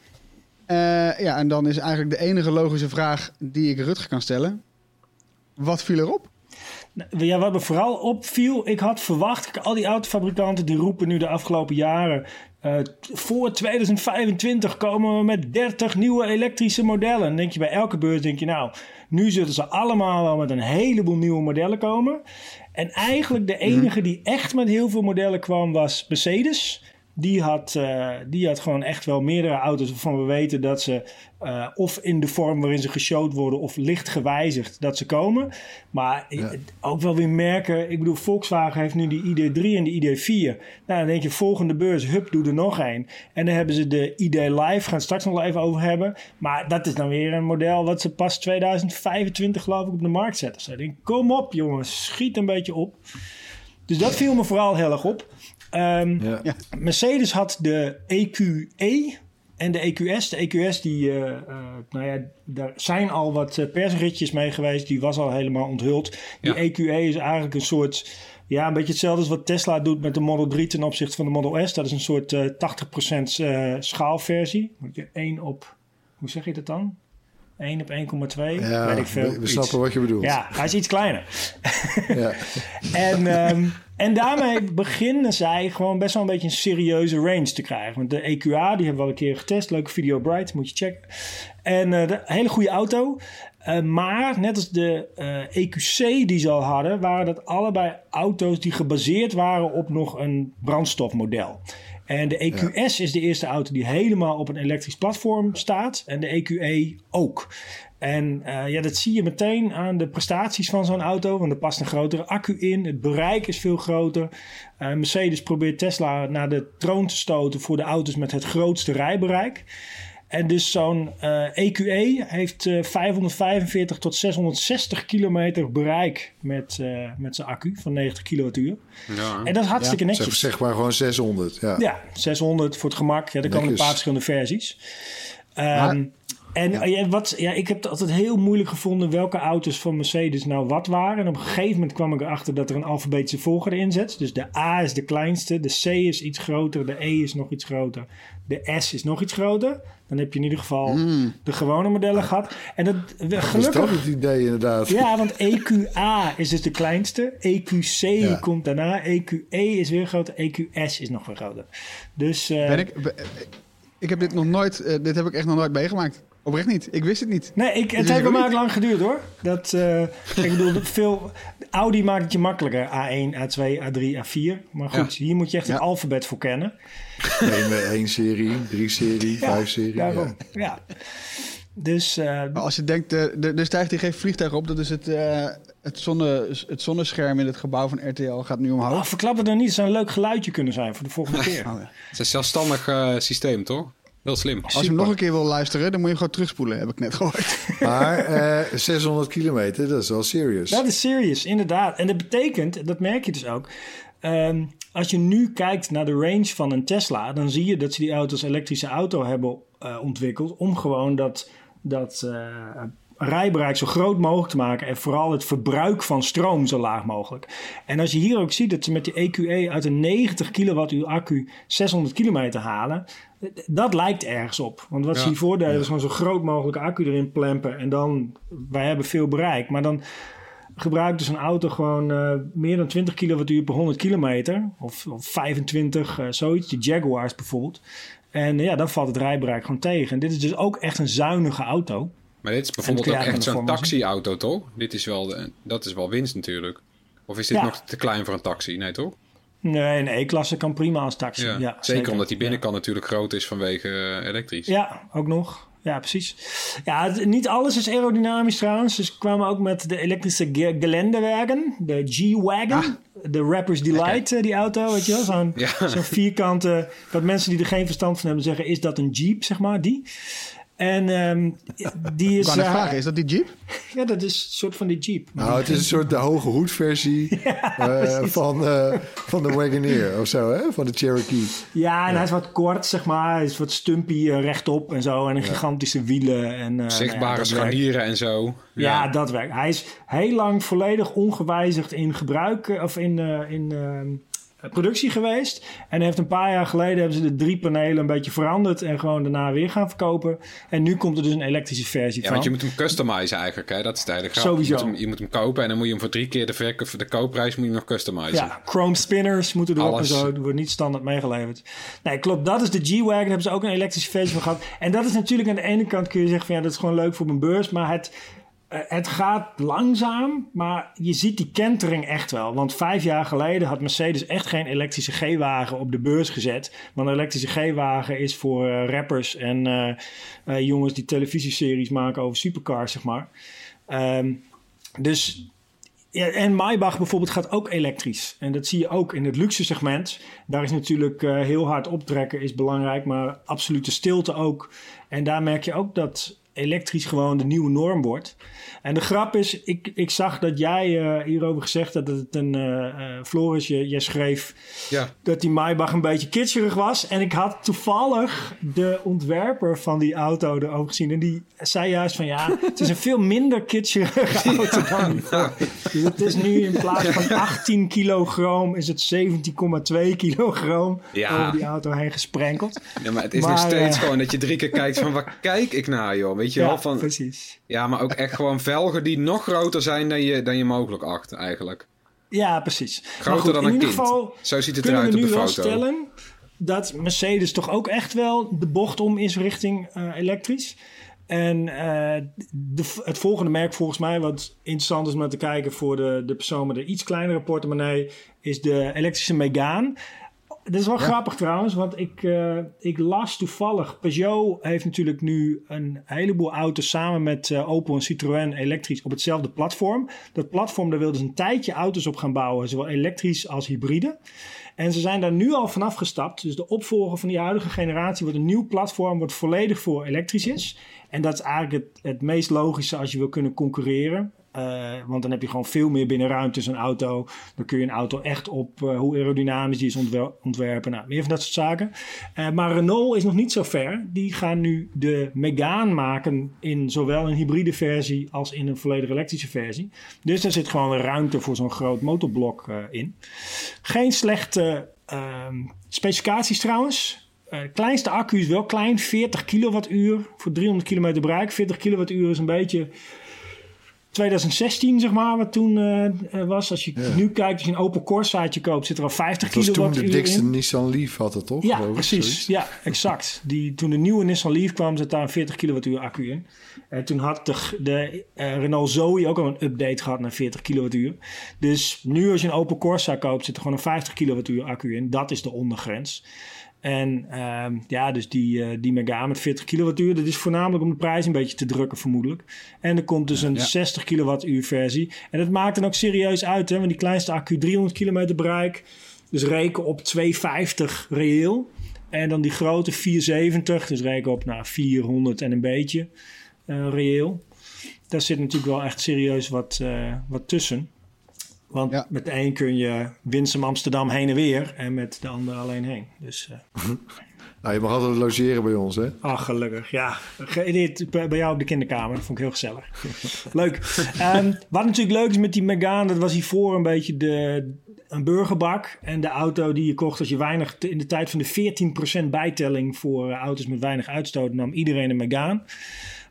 Eh, ja, en dan is eigenlijk de enige logische vraag die ik Rutger kan stellen. Wat viel erop? Nou, Ja, wat me vooral opviel, ik had verwacht, al die autofabrikanten die roepen nu de afgelopen jaren, eh, voor 2025 komen we met 30 nieuwe elektrische modellen. Dan denk je bij elke beurs, denk je nou, nu zullen ze allemaal wel met een heleboel nieuwe modellen komen. En eigenlijk de enige die echt met heel veel modellen kwam was Mercedes. Die had, eh, die had gewoon echt wel meerdere auto's waarvan we weten dat ze eh, of in de vorm waarin ze geshowd worden of licht gewijzigd dat ze komen. Maar ook wel weer merken, ik bedoel, Volkswagen heeft nu die ID3 en de ID4. Nou, dan denk je, volgende beurs, hup, doe er nog één. En dan hebben ze de ID Live, gaan straks nog wel even over hebben. Maar dat is dan weer een model wat ze pas 2025 geloof ik op de markt zetten. Dus ik denk, kom op jongens, schiet een beetje op. Dus dat viel me vooral heel erg op. Ehm, Ja. Ja. Mercedes had de EQE en de EQS. De EQS, die, eh, eh, nou ja, daar zijn al wat eh, persritjes mee geweest. Die was al helemaal onthuld. Die Ja. EQE is eigenlijk een soort, ja, een beetje hetzelfde als wat Tesla doet met de Model 3 ten opzichte van de Model S. Dat is een soort eh 80% eh, schaalversie. Moet je 1 op, hoe zeg je dat dan? 1 op 1,2? Ja, weet ik veel. we, we snappen wat je bedoelt. Ja, hij is iets kleiner. [laughs] Ja. En, ehm, en daarmee beginnen zij gewoon best wel een beetje een serieuze range te krijgen. Want de EQA, die hebben we al een keer getest. Leuke video Bright, moet je checken. En eh, de hele goede auto. Eh, maar net als de eh, EQC die ze al hadden, waren dat allebei auto's die gebaseerd waren op nog een brandstofmodel. En de EQS is de eerste auto die helemaal op een elektrisch platform staat. En de EQE ook. En eh, ja, dat zie je meteen aan de prestaties van zo'n auto. Want er past een grotere accu in. Het bereik is veel groter. Eh, Mercedes probeert Tesla naar de troon te stoten voor de auto's met het grootste rijbereik. En dus zo'n eh, EQE heeft eh, 545 tot 660 kilometer bereik met, eh, met zijn accu van 90 kilowattuur. Ja. En dat is hartstikke netjes. zeg maar gewoon 600. Ja. Ja, 600 voor het gemak. Ja, er komen een paar verschillende versies. Ehm, Maar- en Ja. ja, wat, ja, ik heb het altijd heel moeilijk gevonden welke auto's van Mercedes nou wat waren. En op een gegeven moment kwam ik erachter dat er een alfabetische volgorde in zit. Dus de A is de kleinste, de C is iets groter, de E is nog iets groter, de S is nog iets groter. Dan heb je in ieder geval de gewone modellen gehad. En dat, we- Dat is gelukkig toch het idee inderdaad. ja, want EQA is dus de kleinste. EQC Ja. komt daarna. EQE is weer groter. EQS is nog weer groter. Dus eh, Ben ik, ik heb dit nog nooit, eh, dit heb ik echt nog nooit meegemaakt. Oprecht niet. Ik wist het niet. Nee, ik, het Dus heeft ik bij mij ook lang geduurd hoor. Dat, eh, [laughs] ik bedoel, veel, Audi maakt het je makkelijker. A1, A2, A3, A4. Maar goed, hier moet je echt het Ja. alfabet voor kennen. [laughs] Eén één serie, drie serie, vijf serie. Daarom, Ja. ja. Dus eh, Maar als je denkt, eh, er stijgt hier geen vliegtuig op. Dat is het, eh, het, zonne, het zonnescherm in het gebouw van RTL gaat nu omhoog. oh, verklap het dan niet. Het zou een leuk geluidje kunnen zijn voor de volgende [laughs] keer. Oh, ja. Het is een zelfstandig eh, systeem, toch? Heel slim. Als je hem nog een keer wil luisteren, dan moet je hem gewoon terugspoelen, heb ik net gehoord. [laughs] Maar eh, 600 kilometer, dat is wel serious. Dat is serious, inderdaad. En dat betekent, dat merk je dus ook. ehm, als je nu kijkt naar de range van een Tesla, dan zie je dat ze die auto als elektrische auto hebben eh, ontwikkeld. Om gewoon dat, dat eh, rijbereik zo groot mogelijk te maken. En vooral het verbruik van stroom zo laag mogelijk. En als je hier ook ziet dat ze met die EQE uit een 90 kilowattuur accu 600 kilometer halen. Dat lijkt ergens op. Want wat ze Ja. hiervoor deden, is gewoon zo groot mogelijke accu erin plempen. En dan, wij hebben veel bereik. Maar dan gebruikt dus een auto gewoon eh, meer dan 20 kilowattuur per 100 kilometer. Of, of 25, eh, zoiets. De Jaguars bijvoorbeeld. En ja, dan valt het rijbereik gewoon tegen. En dit is dus ook echt een zuinige auto. Maar dit is bijvoorbeeld ook echt zo'n taxi-auto, toch? Dit is wel, de- dat is wel winst natuurlijk. Of is dit Ja. nog te klein voor een taxi? Nee, toch? Nee, een E-klasse kan prima als taxi. Ja, zeker, omdat die binnenkant natuurlijk groot is vanwege eh, elektrisch. Ja, ook nog. Ja, precies. Ja, het- niet alles is aerodynamisch trouwens. Dus kwamen ook met de elektrische ge- Geländewagen, de G-Wagon. De Rapper's Delight, eh, die auto, weet je wel. Zo'n Ja. zo'n vierkante... Wat mensen die er geen verstand van hebben zeggen... is dat een Jeep, zeg maar, die. En ehm, die Ik is... net eh, vragen, is dat die Jeep? [laughs] ja, dat is een soort van die Jeep. Nou, het is een soort de hoge hoedversie [laughs] eh, van, eh, van de Wagoneer of zo, hè? Van de Cherokee. Ja, en hij is wat kort, zeg maar. Hij is wat stumpy, eh, rechtop en zo. En een gigantische wielen. En, eh, Zichtbare nou ja, werkt. scharnieren en zo. Ja, dat werkt. Hij is heel lang volledig ongewijzigd in gebruik of in, eh, in eh, productie geweest. En heeft een paar jaar geleden hebben ze de drie panelen een beetje veranderd en gewoon daarna weer gaan verkopen. En nu komt er dus een elektrische versie Ja, van. want je moet hem customizen eigenlijk, hè? Dat is grap. Sowieso. Je moet, hem, je moet hem kopen en dan moet je hem voor drie keer de, verkoop, de koopprijs moet je nog customizen. Ja, chrome spinners moeten erop Alles. en zo. Wordt niet standaard meegeleverd. Nee, klopt. Dat is de G-Wagon. Hebben ze ook een elektrische versie van gehad. En dat is natuurlijk aan de ene kant kun je zeggen van ja, dat is gewoon leuk voor mijn beurs. Maar het, het gaat langzaam, maar je ziet die kentering echt wel. Want vijf jaar geleden had Mercedes echt geen elektrische G-wagen op de beurs gezet. Want een elektrische G-wagen is voor eh, rappers en eh, eh, jongens die televisieseries maken over supercars, zeg maar. Ehm, dus en Maybach bijvoorbeeld gaat ook elektrisch. En dat zie je ook in het luxe segment. Daar is natuurlijk eh, heel hard optrekken is belangrijk, maar absolute stilte ook. En daar merk je ook dat elektrisch gewoon de nieuwe norm wordt. En de grap is, ik, ik zag dat jij eh, hierover gezegd had dat het een... eh, Floris, je, schreef Ja. dat die Maybach een beetje kitscherig was. En ik had toevallig de ontwerper van die auto erover gezien. En die zei juist van ja, het is een veel minder kitscherige [laughs] auto dan die. Dus het is nu in plaats van 18 kilogram is het 17,2 kilogram Ja. over die auto heen gesprenkeld. Ja, maar het is Maar, nog steeds gewoon dat je drie keer kijkt van waar kijk ik naar, joh. Weet je Ja, wel? Van, precies. ja, maar ook echt gewoon velgen die nog groter zijn dan je, dan je mogelijk acht, eigenlijk. Ja, precies. Groter goed, dan in een ieder kind. geval Zo ziet het kunnen eruit we op de foto. stellen dat Mercedes toch ook echt wel de bocht om is richting eh, elektrisch. En eh, de, het volgende merk volgens mij, wat interessant is om te kijken voor de, de persoon met een iets kleinere portemonnee, is de elektrische Megane. Dat is wel grappig trouwens, want ik, eh, ik las toevallig. Peugeot heeft natuurlijk nu een heleboel auto's samen met eh, Opel en Citroën elektrisch op hetzelfde platform. Dat platform, daar wilden ze een tijdje auto's op gaan bouwen, zowel elektrisch als hybride. En ze zijn daar nu al vanaf gestapt. Dus de opvolger van die huidige generatie wordt een nieuw platform, wat volledig voor elektrisch is. En dat is eigenlijk het, het meest logische als je wil kunnen concurreren. Eh, want dan heb je gewoon veel meer binnenruimte in een auto. Dan kun je een auto echt op eh, hoe aerodynamisch die is ontwer- ontwerpen. Nou, meer van dat soort zaken. Eh, maar Renault is nog niet zo ver. Die gaan nu de Megane maken in zowel een hybride versie als in een volledig elektrische versie. Dus daar zit gewoon ruimte voor zo'n groot motorblok in. Geen slechte ehm, specificaties trouwens. Kleinste accu is wel klein, 40 kilowattuur voor 300 kilometer bereik. 40 kilowattuur is een beetje 2016, zeg maar, wat toen eh, eh, was. Als je nu kijkt, als je een Opel Corsaatje koopt, zit er al 50 Dat was toen de dikste in. Nissan Leaf had het toch? Ja, precies. zoiets? Ja, exact. Die, toen de nieuwe Nissan Leaf kwam, zat daar een 40 kilowattuur accu in. En toen had de, de eh, Renault Zoe ook al een update gehad naar 40 kilowattuur. Dus nu als je een Opel Corsa koopt, zit er gewoon een 50 kilowattuur accu in. Dat is de ondergrens. En ehm, ja, dus die, eh die Megane met 40 kilowattuur, dat is voornamelijk om de prijs een beetje te drukken vermoedelijk. En er komt dus een 60 kilowattuur versie. En dat maakt dan ook serieus uit, hè, want die kleinste accu 300 kilometer bereik. Dus reken op 250 reëel. En dan die grote 470, dus reken op nou, 400 en een beetje eh, reëel. Daar zit natuurlijk wel echt serieus wat, eh, wat tussen. Want Ja. met de een kun je Winsum Amsterdam heen en weer en met de ander alleen heen. Dus eh, [laughs] Nou, je mag altijd logeren bij ons, hè? ach, gelukkig. Ja, bij jou op de kinderkamer. Dat vond ik heel gezellig. [laughs] leuk. Ehm, wat natuurlijk leuk is met die Megane, dat was hiervoor een beetje de, een burgerbak. En de auto die je kocht als je weinig, in de tijd van de 14% bijtelling voor eh, auto's met weinig uitstoot, nam iedereen een Megane.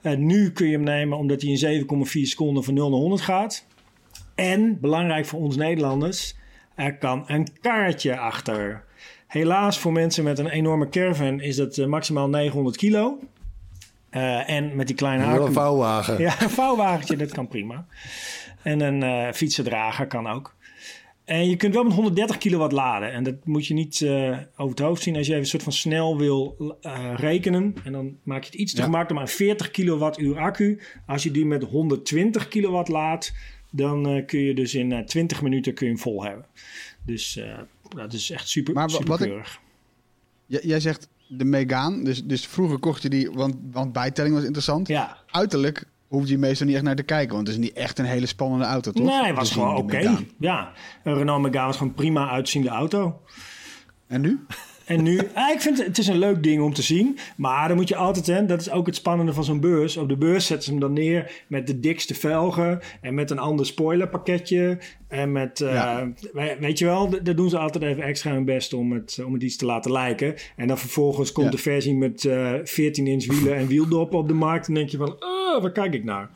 Eh, nu kun je hem nemen omdat hij in 7,4 seconden van 0 naar 100 gaat. En, belangrijk voor ons Nederlanders, er kan een kaartje achter. Helaas voor mensen met een enorme caravan is dat eh, maximaal 900 kilo. Eh, en met die kleine Wel een vouwwagen. [laughs] Ja, een vouwwagentje, dat kan prima. En een eh fietsendrager kan ook. En je kunt wel met 130 kilowatt laden. En dat moet je niet over het hoofd zien als je even een soort van snel wil rekenen. En dan maak je het iets te Ja. gemakkelijk. Maar een 40 kilowattuur accu, als je die met 120 kilowatt laat, dan eh, kun je dus in eh, 20 minuten kun je hem vol hebben. Dus eh, dat is echt super, Maar super wat ik- jij zegt de Megane, dus, dus vroeger kocht je die, want, want bijtelling was interessant. Ja, Uiterlijk hoef je meestal niet echt naar te kijken, want het is niet echt een hele spannende auto, toch? nee, het was zien, gewoon oké. Ja, een Renault Megane was gewoon prima uitziende auto. En nu? En nu, ah, ik vind het, het is een leuk ding om te zien. Maar dan moet je altijd, hè, dat is ook het spannende van zo'n beurs. Op de beurs zetten ze hem dan neer met de dikste velgen. En met een ander spoilerpakketje. En met, eh, Ja. weet je wel, daar doen ze altijd even extra hun best om het, om het iets te laten lijken. En dan vervolgens komt Ja. de versie met eh 14 inch wielen en wieldoppen op de markt. En denk je van, oh, waar kijk ik naar?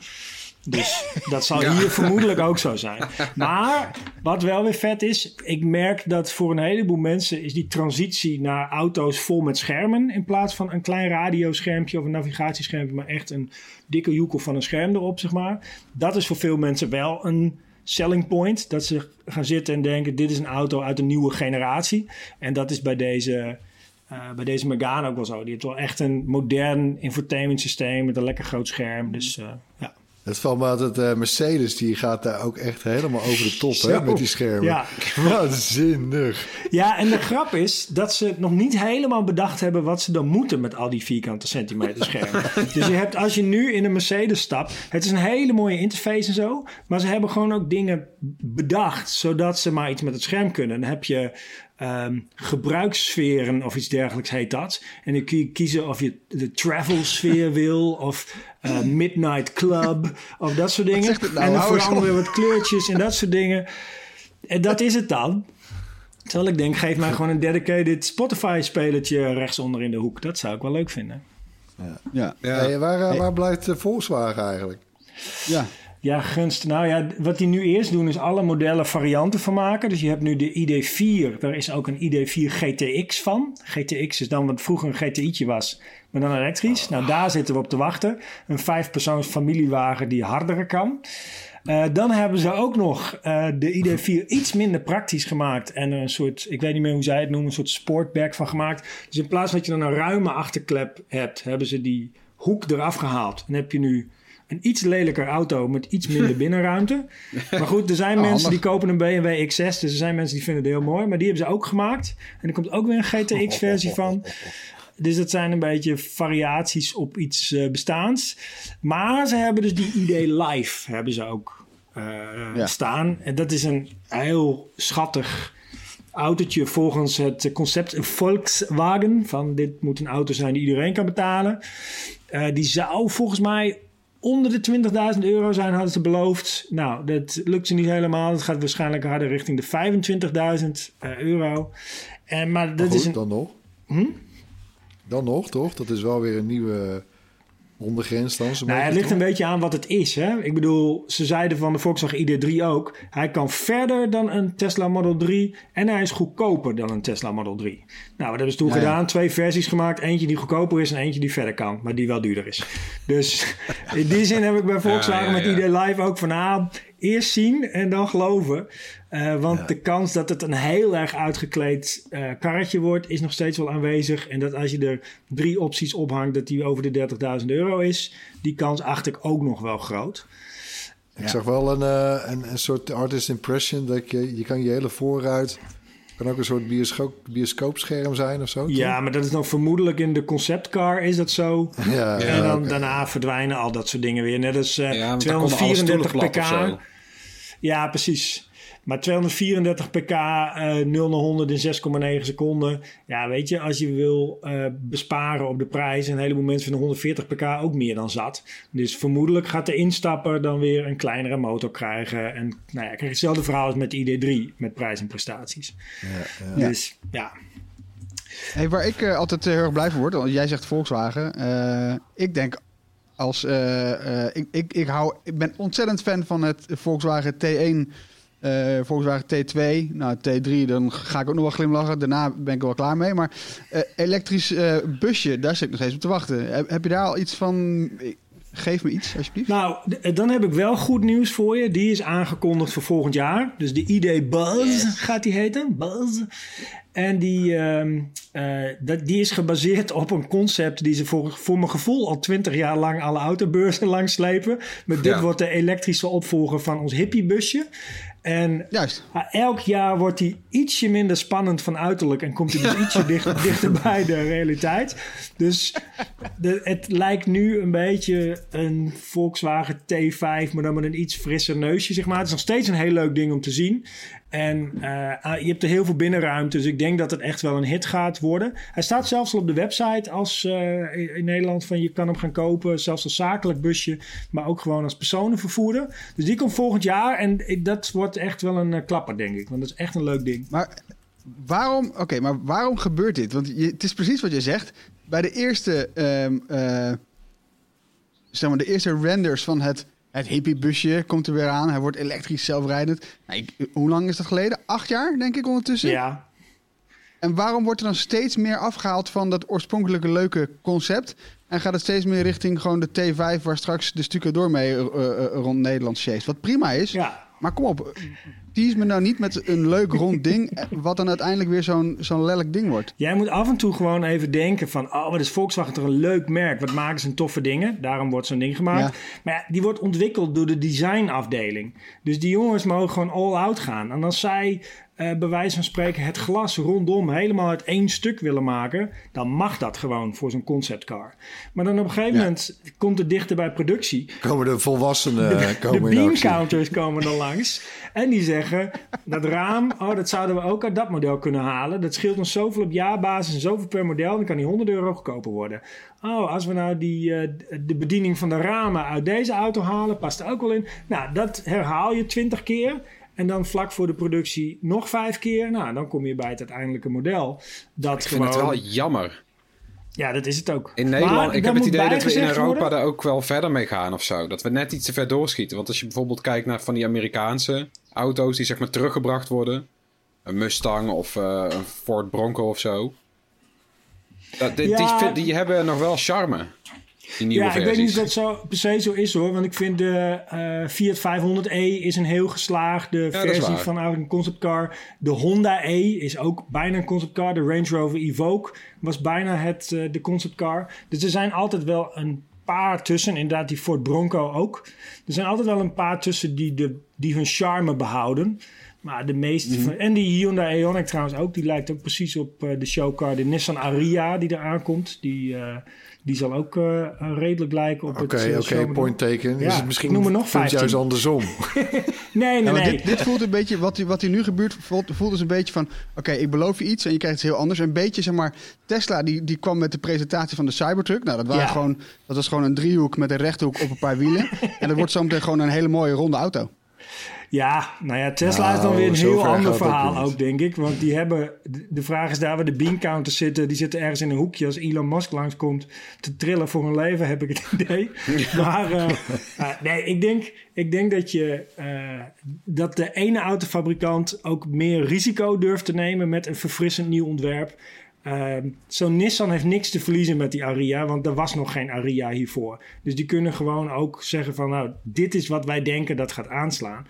Dus [laughs] dat zal hier vermoedelijk ook zo zijn. Maar wat wel weer vet is, ik merk dat voor een heleboel mensen is die transitie naar auto's vol met schermen in plaats van een klein radioschermpje of een navigatieschermpje, maar echt een dikke joekel van een scherm erop, zeg maar. Dat is voor veel mensen wel een selling point. Dat ze gaan zitten en denken, dit is een auto uit een nieuwe generatie. En dat is bij deze, eh, bij deze Megane ook wel zo. Die heeft wel echt een modern infotainment systeem met een lekker groot scherm. Dus eh, ja. Het valt me altijd, eh, Mercedes die gaat daar ook echt helemaal over de top hè, met die schermen. Ja. [laughs] Waanzinnig. Ja, en de grap is dat ze nog niet helemaal bedacht hebben wat ze dan moeten met al die vierkante centimeter schermen. [laughs] Dus je hebt, als je nu in een Mercedes stapt, het is een hele mooie interface en zo, maar ze hebben gewoon ook dingen bedacht zodat ze maar iets met het scherm kunnen. Dan heb je ehm, gebruikssferen of iets dergelijks heet dat. En dan kun je kiezen of je de travel sfeer [laughs] wil of eh, midnight club of dat soort dingen. zegt het nou? En dan veranderen we wat kleurtjes en dat soort dingen. En dat is het dan. Terwijl ik denk, geef mij gewoon een dedicated Spotify-spelertje rechtsonder in de hoek. Dat zou ik wel leuk vinden. Ja. Hey, waar, eh, waar blijft de Volkswagen eigenlijk? ja. Ja, gunst. Nou ja, wat die nu eerst doen is alle modellen varianten van maken. Dus je hebt nu de ID4. Daar is ook een ID4 GTX van. GTX is dan wat vroeger een GTI'tje was, maar dan elektrisch. Nou, daar zitten we op te wachten. Een vijfpersoons familiewagen die harder kan. Eh, dan hebben ze ook nog eh, de ID4 iets minder praktisch gemaakt. En een soort, ik weet niet meer hoe zij het noemen, een soort sportbag van gemaakt. Dus in plaats dat je dan een ruime achterklep hebt, hebben ze die hoek eraf gehaald. En heb je nu een iets lelijker auto met iets minder [laughs] binnenruimte. Maar goed, er zijn Oh, mensen die kopen een BMW X6. Dus er zijn mensen die vinden het heel mooi. Maar die hebben ze ook gemaakt. En er komt ook weer een GTX-versie [laughs] van. Dus dat zijn een beetje variaties op iets eh, bestaans. Maar ze hebben dus die ID Live hebben ze ook Ja. staan. En dat is een heel schattig autootje volgens het concept een Volkswagen. Van dit moet een auto zijn die iedereen kan betalen. Eh, die zou volgens mij onder de 20.000 euro zijn, hadden ze beloofd. Nou, dat lukt ze niet helemaal. Het gaat waarschijnlijk harder richting de 25.000 eh, euro. En, maar dat Maar goed, is een... dan nog. Hm? Dan nog, toch? Dat is wel weer een nieuwe ondergrens dan. Nou, het ligt een beetje aan wat het is. Hè? Ik bedoel, ze zeiden van de Volkswagen ID3 ook. Hij kan verder dan een Tesla Model 3 en hij is goedkoper dan een Tesla Model 3. Nou, wat hebben ze toen ja. gedaan? Twee versies gemaakt. Eentje die goedkoper is en eentje die verder kan, maar die wel duurder is. Dus in die zin heb ik bij Volkswagen Ja, ja, met. ID Live ook van... ah, eerst zien en dan geloven. Eh, want de kans dat het een heel erg uitgekleed eh, karretje wordt... is nog steeds wel aanwezig. En dat als je er drie opties ophangt... dat die over de 30.000 euro is... die kans acht ik ook nog wel groot. Ik zag wel een, eh, een, een soort artist impression. Dat je, je kan je hele voorruit... kan ook een soort bioscoop, bioscoopscherm zijn of zo. toch? Ja, maar dat is dan vermoedelijk in de conceptcar is dat zo. [laughs] ja, en dan daarna verdwijnen al dat soort dingen weer. Net als eh, konden alle 234 stoelen plat of pk. zo. Ja, precies. Maar 234 pk, eh 0 naar 100 in 6,9 seconden. Ja, weet je, als je wil eh, besparen op de prijs... en een heleboel mensen vinden 140 pk ook meer dan zat. Dus vermoedelijk gaat de instapper dan weer een kleinere motor krijgen. En nou ja, krijg je hetzelfde verhaal als met de ID3 met prijs en prestaties. Ja. Dus ja, Hey, waar ik eh, altijd eh, heel erg blij van word, want jij zegt Volkswagen. eh, ik denk als. eh, eh, ik, ik, ik, hou, ik ben ontzettend fan van het Volkswagen T1, eh, Volkswagen T2. Nou, T3, dan ga ik ook nog wel glimlachen. Daarna ben ik er wel klaar mee. Maar eh, elektrisch eh, busje, daar zit ik nog steeds op te wachten. Heb, heb je daar al iets van? Geef me iets, alsjeblieft. Nou, dan heb ik wel goed nieuws voor je. Die is aangekondigd voor volgend jaar. Dus de ID Buzz gaat die heten. Buzz. En die, ehm, eh, dat, die is gebaseerd op een concept die ze voor, voor mijn gevoel al twintig jaar lang alle autobeurzen [laughs] langs slepen. Met dit Ja. wordt de elektrische opvolger van ons hippiebusje. En Juist. elk jaar wordt hij ietsje minder spannend van uiterlijk en komt hij dus [laughs] ietsje dicht, dichter bij de realiteit. Dus de, het lijkt nu een beetje een Volkswagen T5, maar dan met een iets frisser neusje, zeg maar. Het is nog steeds een heel leuk ding om te zien. En eh, je hebt er heel veel binnenruimte, dus ik denk dat het echt wel een hit gaat worden. Hij staat zelfs al op de website als eh, in Nederland van je kan hem gaan kopen, zelfs als zakelijk busje, maar ook gewoon als personenvervoerder. Dus die komt volgend jaar en ik- dat wordt echt wel een eh, klapper, denk ik. Want dat is echt een leuk ding. Maar waarom, oké, maar waarom gebeurt dit? Want je, het is precies wat je zegt. Bij de eerste, eh, zeg maar, de eerste renders van het, het hippiebusje komt er weer aan. Hij wordt elektrisch zelfrijdend. Nou, ik- hoe lang is dat geleden? Acht jaar, denk ik, ondertussen. Ja, En waarom wordt er dan steeds meer afgehaald van dat oorspronkelijke leuke concept? En gaat het steeds meer richting gewoon de T5, waar straks de stukken door mee eh, rond Nederland sjeest? Wat prima is. ja. Maar kom op, tease me nou niet met een leuk rond ding... wat dan uiteindelijk weer zo'n zo'n lelijk ding wordt. Jij moet af en toe gewoon even denken van... oh, wat is Volkswagen toch een leuk merk. Wat maken ze een toffe dingen. Daarom wordt zo'n ding gemaakt. Maar ja, die wordt ontwikkeld door de designafdeling. Dus die jongens mogen gewoon all-out gaan. En als zij eh bij wijze van spreken het glas rondom helemaal uit één stuk willen maken... dan mag dat gewoon voor zo'n conceptcar. Maar dan op een gegeven Ja. moment komt het dichter bij productie... Komen de volwassenen De, de komen counters komen dan langs. En die zeggen, dat raam, oh, dat zouden we ook uit dat model kunnen halen. Dat scheelt ons zoveel op jaarbasis en zoveel per model. Dan kan die 100 euro goedkoper worden. Oh, als we nou die, eh, de bediening van de ramen uit deze auto halen, past er ook wel in. Nou, dat herhaal je 20 keer. En dan vlak voor de productie nog vijf keer. Nou, dan kom je bij het uiteindelijke model. Dat Ik vind het wel jammer. Ja, dat is het ook. In Nederland, Maar ik heb het idee dat we in Europa worden- daar ook wel verder mee gaan of zo. Dat we net iets te ver doorschieten. Want als je bijvoorbeeld kijkt naar van die Amerikaanse auto's die zeg maar teruggebracht worden. Een Mustang of eh, een Ford Bronco of zo. Dat, die, die, die hebben nog wel charme. Die nieuwe ja, ik weet niet of dat zo per se zo is hoor. Want ik vind de eh, Fiat 500e is een heel geslaagde versie van eigenlijk een conceptcar. De Honda E is ook bijna een conceptcar. De Range Rover Evoque was bijna het, eh, de conceptcar. Dus er zijn altijd wel een paar tussen. Inderdaad, die Ford Bronco ook. Er zijn altijd wel een paar tussen die, de, die hun charme behouden. Maar de meeste Mhm. van... En die Hyundai Ioniq trouwens ook. Die lijkt ook precies op eh, de showcar. De Nissan Ariya die eraan komt. Die, die zal ook eh, redelijk lijken op het eh, oké, showmodel. point taken. Ja, is het misschien noem nog het 15. juist andersom? [laughs] Nee, nee, Ja, nee. dit, dit voelt een beetje, wat, wat hier nu gebeurt, voelt, voelt dus een beetje van... Oké, ik beloof je iets en je krijgt iets heel anders. Een beetje, zeg maar, Tesla die, die kwam met de presentatie van de Cybertruck. Nou, dat, waren Ja. gewoon, dat was gewoon een driehoek met een rechthoek op een paar wielen. [laughs] en dat wordt zometeen gewoon een hele mooie ronde auto. Ja, nou ja, Tesla Nou, is dan weer een heel ander verhaal ook, denk ik. Want die hebben... De, vraag is daar waar de bean counters zitten. Die zitten ergens in een hoekje als Elon Musk langskomt te trillen voor hun leven, heb ik het [laughs] idee. maar eh, eh, nee, ik denk, ik denk dat je... eh, dat de ene autofabrikant ook meer risico durft te nemen met een verfrissend nieuw ontwerp. Ehm, Zo'n Nissan heeft niks te verliezen met die Aria, want er was nog geen Aria hiervoor. Dus die kunnen gewoon ook zeggen van, nou, dit is wat wij denken dat gaat aanslaan.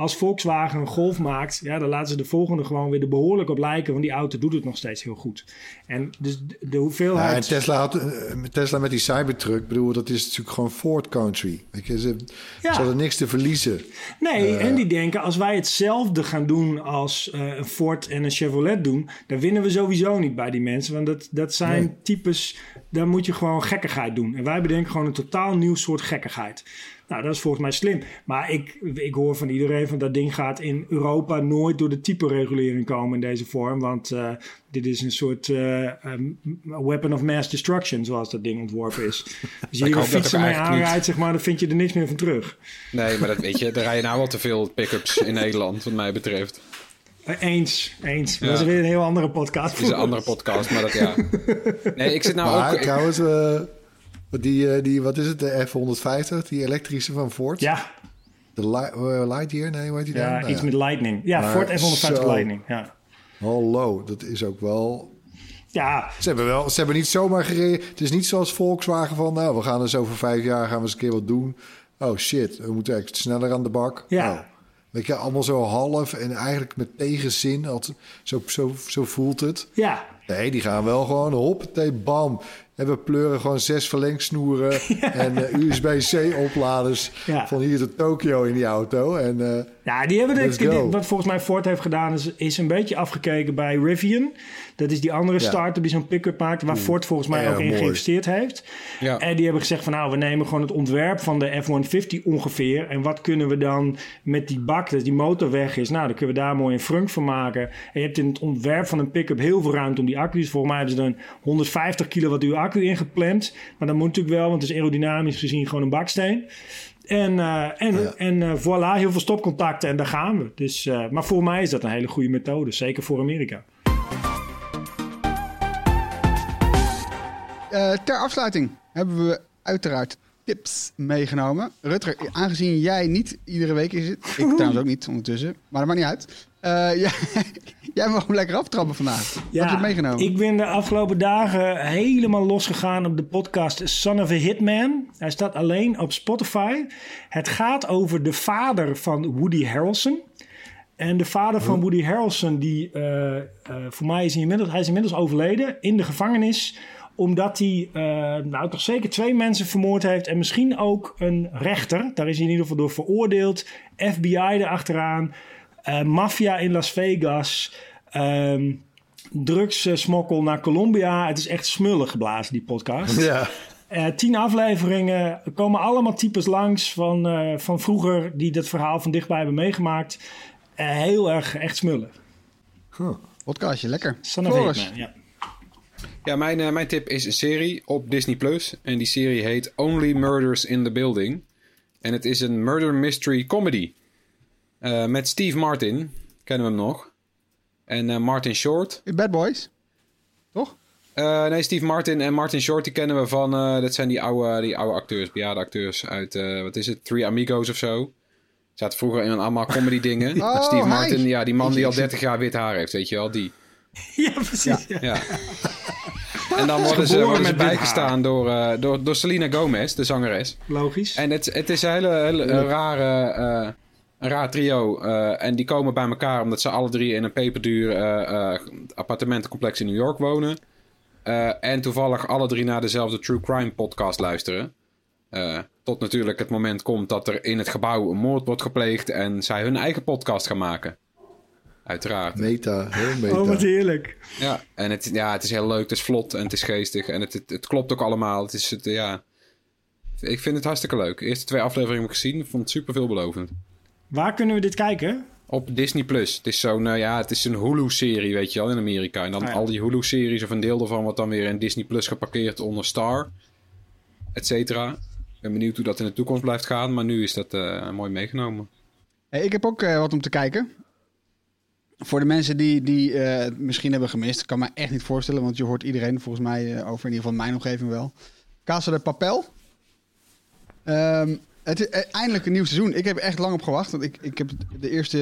Als Volkswagen een Golf maakt, ja, dan laten ze de volgende gewoon weer er behoorlijk op lijken, want die auto doet het nog steeds heel goed. En dus de, hoeveelheid... Ja, en Tesla, had, eh, Tesla met die Cybertruck, bedoel, dat is natuurlijk gewoon Ford Country. Weet je, ze, Ja. ze hadden niks te verliezen. Nee, Eh. en die denken als wij hetzelfde gaan doen als eh, een Ford en een Chevrolet doen, dan winnen we sowieso niet bij die mensen. Want dat, dat zijn Nee. types, daar moet je gewoon gekkigheid doen. En wij bedenken gewoon een totaal nieuw soort gekkigheid. Nou, dat is volgens mij slim. Maar ik, ik hoor van iedereen van dat ding gaat in Europa nooit door de type regulering komen in deze vorm. Want eh, dit is een soort eh, um, weapon of mass destruction, zoals dat ding ontworpen is. Als je hier hoop een dat fiets ook mee niet. aanrijdt, zeg maar, dan vind je er niks meer van terug. Nee, maar dat [laughs] weet je. Er rijden nou al te veel pick-ups in Nederland, wat mij betreft. Eh, Eens, eens. Ja. Dat is weer een heel andere podcast. Het is een andere podcast, maar dat ja. [laughs] Nee, ik zit nou maar ook... ik- trouwens, eh, die, eh, die, wat is het, de F-150, die elektrische van Ford? Ja, De Li- eh, Lightyear, nee, hoe heet die dan? ja iets met Lightning. Ja, Maar Ford F-150 zo. Lightning. Ja. Hallo, dat is ook wel... ja, Ze hebben, wel, ze hebben niet zomaar gereden. Het is niet zoals Volkswagen van... nou, we gaan dus over vijf jaar gaan we eens een keer wat doen. Oh shit, we moeten echt sneller aan de bak. Ja. Oh. Weet je, allemaal zo half en eigenlijk met tegenzin. Altijd, zo, zo, zo voelt het. ja. Nee, die gaan wel gewoon hoppatee, bam. En we pleuren gewoon zes verlengsnoeren [laughs] en eh, USB-C-opladers Ja. van hier tot Tokio in die auto. En eh, Ja, die hebben de, die- wat volgens mij Ford heeft gedaan, is, is een beetje afgekeken bij Rivian. Dat is die andere Ja. start-up die zo'n pick-up maakt, waar Ford volgens mij ook in geïnvesteerd heeft. Ja. En die hebben gezegd van nou, we nemen gewoon het ontwerp van de F-150 ongeveer. En wat kunnen we dan met die bak, dat die motor weg is, nou, dan kunnen we daar mooi een frunk van maken. En je hebt in het ontwerp van een pick-up heel veel ruimte om die accu's. Volgens mij hebben ze er een 150 kilowattuur accu ingepland. Maar dat moet natuurlijk wel, want het is aerodynamisch gezien gewoon een baksteen. En, eh, en, Ja. en eh, voilà, heel veel stopcontacten en daar gaan we. Dus, eh, maar voor mij is dat een hele goede methode, zeker voor Amerika. Eh, ter afsluiting hebben we uiteraard tips meegenomen. Rutger, aangezien jij niet iedere week is ik [laughs] trouwens ook niet ondertussen, maar dat maakt niet uit. Eh, [laughs] jij, jij mag hem lekker aftrappen vandaag. Wat heb je meegenomen? Ik ben de afgelopen dagen helemaal losgegaan op de podcast Son of a Hitman. Hij staat alleen op Spotify. Het gaat over de vader van Woody Harrelson. En de vader van Woody Harrelson, die eh, voor mij is inmiddels, hij is inmiddels overleden in de gevangenis. Omdat hij eh, nou toch zeker twee mensen vermoord heeft. En misschien ook een rechter. Daar is hij in ieder geval door veroordeeld. FBI erachteraan. eh maffia in Las Vegas. ehm drugssmokkel naar Colombia. Het is echt smullen geblazen, die podcast. Ja. Eh, tien afleveringen. Er komen allemaal types langs van, eh, van vroeger die dat verhaal van dichtbij hebben meegemaakt. Heel erg echt smullen. Podcastje, lekker. Floris. Ja. Ja, mijn, eh, mijn tip is een serie op Disney Plus. En die serie heet Only Murders in the Building. En het is een murder mystery comedy. Eh, met Steve Martin, kennen we hem nog. En eh, Martin Short. Bad Boys. Toch? Nee, Steve Martin en Martin Short, die kennen we van... dat zijn die oude, die oude acteurs, bejaarde acteurs uit... wat is het? Three Amigos of zo. Zaten vroeger in allemaal comedy dingen. [laughs] Oh, Steve hij. Martin, ja, die man die al Ik zie- 30 jaar wit haar heeft, weet je wel, die. [laughs] ja, precies. Ja. Ja. En dan [laughs] worden ze, worden ze bijgestaan door, eh, door, door Selena Gomez, de zangeres. Logisch. En het, het is een hele, hele eh, rare, eh, een raar trio. eh, en die komen bij elkaar omdat ze alle drie in een peperduur eh, eh, appartementencomplex in New York wonen. Eh, en toevallig alle drie naar dezelfde True Crime podcast luisteren. Eh, tot natuurlijk het moment komt dat er in het gebouw een moord wordt gepleegd en zij hun eigen podcast gaan maken. Uiteraard. Meta, heel [laughs] meta. Oh, wat heerlijk. Ja, en het, ja, het is heel leuk, het is vlot en het is geestig en het, het, het klopt ook allemaal. Het is, het, ja, ik vind het hartstikke leuk. De eerste twee afleveringen heb ik gezien, ik vond het super veelbelovend. Waar kunnen we dit kijken? Op Disney Plus. Het is zo'n, eh, ja, het is een Hulu-serie, weet je wel, in Amerika. En dan Ah, ja. al die Hulu-series of een deel daarvan wordt dan weer in Disney Plus geparkeerd onder Star, et cetera. Ik ben benieuwd hoe dat in de toekomst blijft gaan, maar nu is dat eh, mooi meegenomen. Hey, ik heb ook eh, wat om te kijken. Voor de mensen die, die eh, het misschien hebben gemist, kan me echt niet voorstellen, want je hoort iedereen volgens mij eh, over, in ieder geval mijn omgeving wel. Casa de Papel. Ehm, het is eh, eindelijk een nieuw seizoen. Ik heb er echt lang op gewacht, want ik, ik heb de eerste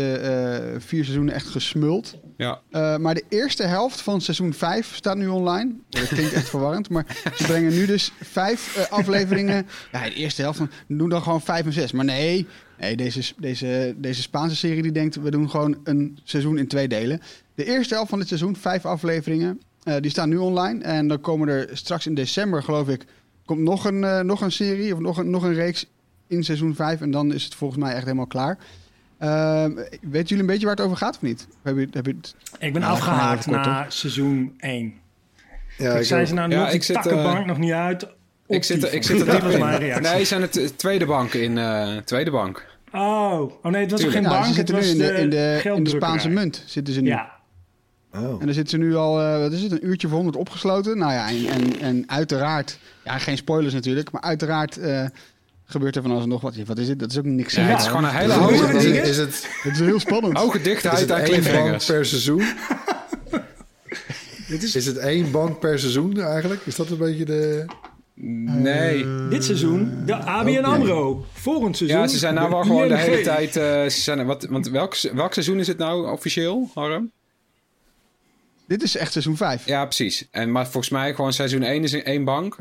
vier seizoenen echt gesmuld. Ja, maar de eerste helft van seizoen 5 staat nu online. Dat klinkt echt [laughs] verwarrend, maar ze brengen nu dus vijf afleveringen. [laughs] Ja, de eerste helft van. Doe dan gewoon vijf en zes. Maar nee, nee deze, deze, deze Spaanse serie die denkt, we doen gewoon een seizoen in twee delen. De eerste helft van dit seizoen, vijf afleveringen, eh, die staan nu online. En dan komen er straks in december, geloof ik, komt nog een, eh, nog een serie of nog een, nog een reeks in seizoen 5. En dan is het volgens mij echt helemaal klaar. Ehm weten jullie een beetje waar het over gaat of niet? Heb je, heb je het Ik ben Ja, afgehaakt kort, na seizoen 1. Ja, ik ik zei ze nou, nu Ja, op die ik zit, takkenbank eh, nog niet uit. Ik zit, er- ik zit er diep in. mijn reactie. Nee, zijn het de tweede bank in, eh, tweede bank. Oh. oh nee, het was toch geen Ja, bank, ze het zitten nu was in de, in, de, in de gelddrukkerij. Spaanse munt. Zitten ze nu. Ja. Oh. En dan zitten ze nu al, eh, wat is het, een uurtje of honderd opgesloten. Nou ja, en, en, en uiteraard, ja, geen spoilers natuurlijk, maar uiteraard eh, gebeurt er van alles en nog wat. Wat is dit? Dat is ook niks. Ja, het is gewoon een hele hoge, is- Is, het, is- is het, Het is heel spannend. hoge is dichtheid het aan één bank cliffhangers. per seizoen? [laughs] Dit is Is het één bank per seizoen eigenlijk? Is dat een beetje de... Nee. dit seizoen de ABN AMRO. Volgend seizoen. Ja, ze zijn nou wel gewoon de hele tijd. eh, ze zijn, wat, want welk, welk seizoen is het nou officieel, Harm? Dit is echt seizoen 5. Ja. Precies. En, maar volgens mij gewoon seizoen 1 is in één bank.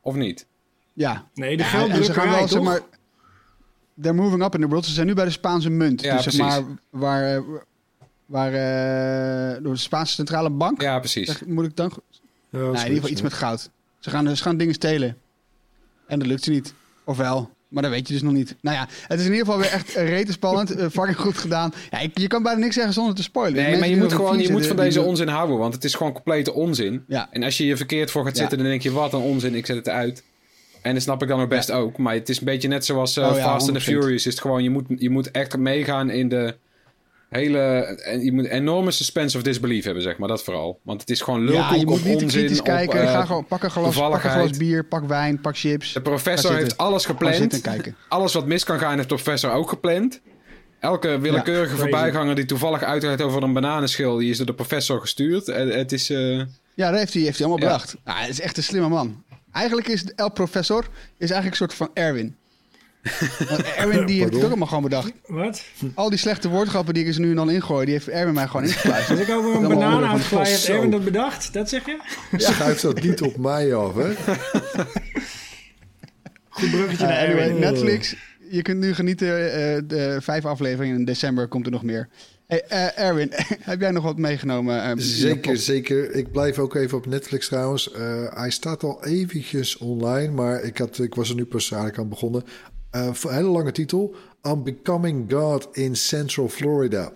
Of niet? ja. Nee, de Ja, en ze gaan gelddrukkerij, wel, zeg maar, they're moving up in the world. Ze zijn nu bij de Spaanse munt. Ja, dus zeg precies. maar, waar, eh, waar eh, door de Spaanse centrale bank, Ja, precies. zeg, moet ik dan... Ja, Nee, in ieder geval iets met goud. Ze gaan, ze gaan dingen stelen. En dat lukt ze niet. Ofwel. Maar dat weet je dus nog niet. Nou ja, het is in ieder geval weer echt eh, rete spannend. Eh, fucking goed gedaan. Ja, ik, je kan bijna niks zeggen zonder te spoilen. Nee, Mensen maar je moet gewoon je moet van deze onzin houden, want het is gewoon complete onzin. Ja. En als je je verkeerd voor gaat Ja. zitten, dan denk je, wat een onzin, ik zet het uit. En dat snap ik dan ook best ook. Maar het is een beetje net zoals eh, Oh Fast and the 100%. Furious. Is het gewoon, je moet, je moet echt meegaan in de hele... En je moet enorme suspense of disbelief hebben, zeg maar. Dat vooral. Want het is gewoon lulkoek Ja, je moet niet onzin. kritisch op, kijken. eh, Ga gewoon, pak een, glas, pak een glas bier, pak wijn, pak chips. De professor heeft alles gepland. [laughs] Alles wat mis kan gaan, heeft de professor ook gepland. Elke willekeurige voorbijganger die toevallig uitrijdt over een bananenschil, die is door de professor gestuurd. Het is. eh, Ja, dat heeft hij, heeft hij allemaal Ja. bedacht. Ja, hij is echt een slimme man. Eigenlijk is El Professor is eigenlijk een soort van Erwin. Want Erwin die heeft het ook allemaal gewoon bedacht. Wat? Al die slechte woordgrappen die ik er nu en dan ingooi, die heeft Erwin mij gewoon ingefluisterd. Als ik over een banaan onderdeel van de uitglij, heeft. Erwin dat bedacht? Dat zeg je? Schuift dat niet op mij af, hè? [laughs] Goed bruggetje Uh, naar anyway, Erwin. Netflix. Je kunt nu genieten. eh, de vijf afleveringen in december komt er nog meer. Hey, eh, Erwin, [laughs] heb jij nog wat meegenomen? Zeker, zeker. Ik blijf ook even op Netflix trouwens. Eh, hij staat al eventjes online, maar ik, had, ik was er nu pas eigenlijk aan begonnen. Eh, voor een hele lange titel. I'm Becoming God in Central Florida.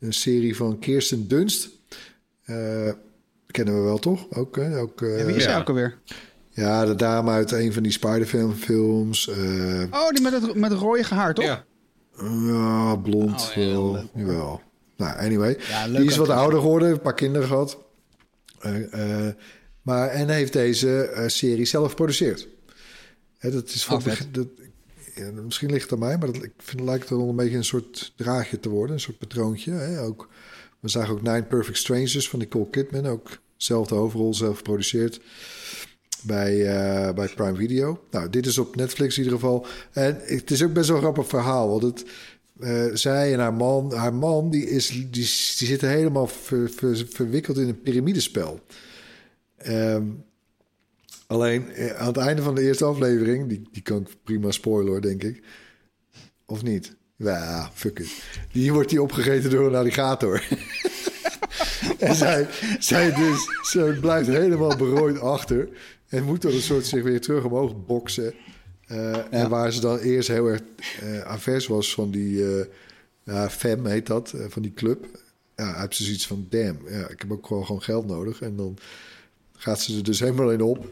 Een serie van Kirsten Dunst. Eh, kennen we wel toch? Ook, hè? ook eh, Ja, wie is zij ook alweer? ja, de dame uit een van die Spider-Man films. eh, Oh, die met het, met het rode haar, toch? Ja. ja, blond. Oh, heel wel. leuk. Jawel. Nou, anyway. Ja, leuk die is wat ouder geworden, een paar kinderen gehad. Eh, eh, maar, en heeft deze eh, serie zelf geproduceerd. Hè, dat is Oh, vet. dat, ja, misschien ligt het aan mij, maar dat, ik vind het lijkt wel een beetje een soort draagje te worden. Een soort patroontje. Hè? Ook, we zagen ook Nine Perfect Strangers van Nicole Kidman. Ook zelfde hoofdrol, zelf geproduceerd. Bij, eh, bij Prime Video. Nou, dit is op Netflix in ieder geval. En het is ook best wel een grappig verhaal. Want het, eh, zij en haar man, haar man die, is, die, zitten helemaal ver- ver- verwikkeld in een piramidespel. Ehm, alleen eh, aan het einde van de eerste aflevering, die, die kan ik prima spoilen hoor, denk ik. Of niet? Ja, fuck it. Die wordt die opgegeten door een alligator. [laughs] en zij, zij, dus, zij blijft helemaal berooid achter. En moet dan een soort zich weer terug omhoog boksen. Eh, En waar ze dan eerst heel erg eh avers was van die... ja, FEM heet dat, van die club. Ja, heeft ze zoiets van, damn, ja, ik heb ook gewoon, gewoon geld nodig. En dan gaat ze er dus helemaal in op.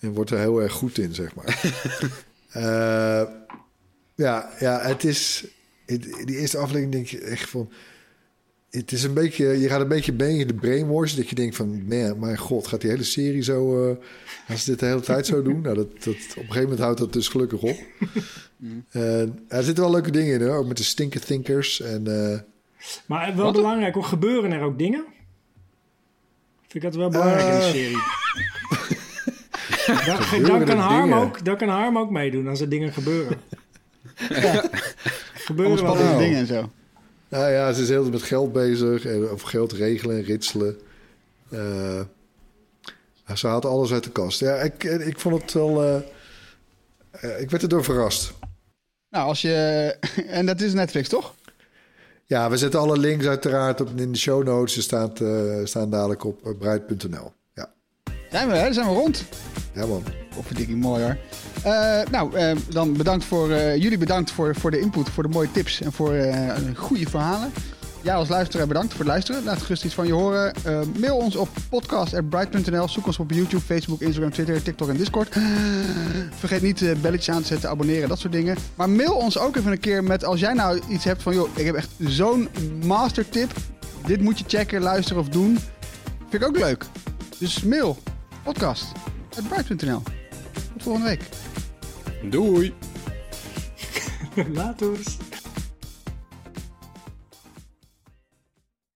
En wordt er heel erg goed in, zeg maar. [laughs] Eh, ja, ja, het is... Die eerste aflevering denk je echt van... Het is een beetje... Je gaat een beetje mee in de brainwash. Dat je denkt van... Man, mijn god, gaat die hele serie zo... eh als ze dit de hele tijd zo doen? Nou, dat, dat, op een gegeven moment houdt dat dus gelukkig op. En er zitten wel leuke dingen in, hoor. Ook met de stinker thinkers. En... eh, Maar wel belangrijk, hoor, gebeuren er ook dingen? Vind ik dat wel belangrijk in de Eh. serie. [laughs] dan, dan, kan Harm ook, dan kan Harm ook meedoen als er dingen gebeuren. [laughs] Allemaal gebeuren wel Nou. dingen en zo. Nou ja, ze is heel met geld bezig. En, of geld regelen en ritselen. Eh, ze haalt alles uit de kast. Ja, ik, ik vond het wel... eh, ik werd erdoor verrast. Nou, als je... [laughs] En dat is Netflix, toch? Ja, we zetten alle links uiteraard op, in de show notes. Ze staan, eh, staan dadelijk op uh, bruid.nl. Ja. Zijn we, hè? Zijn we rond? ja, man. Of verdikking mooi hoor. Eh, nou, eh, dan bedankt voor eh, jullie bedankt voor, voor de input, voor de mooie tips en voor eh, goede verhalen. Jij als luisteraar bedankt voor het luisteren. Laat gerust iets van je horen. Eh, mail ons op podcast.bright.nl. Zoek ons op YouTube, Facebook, Instagram, Twitter, TikTok en Discord. Vergeet niet eh belletjes aan te zetten, abonneren, dat soort dingen. Maar mail ons ook even een keer met als jij nou iets hebt van... joh, ik heb echt zo'n master tip. Dit moet je checken, luisteren of doen. Vind ik ook leuk. Dus mail podcast.bright.nl. Tot volgende week. Doei! [laughs] Later.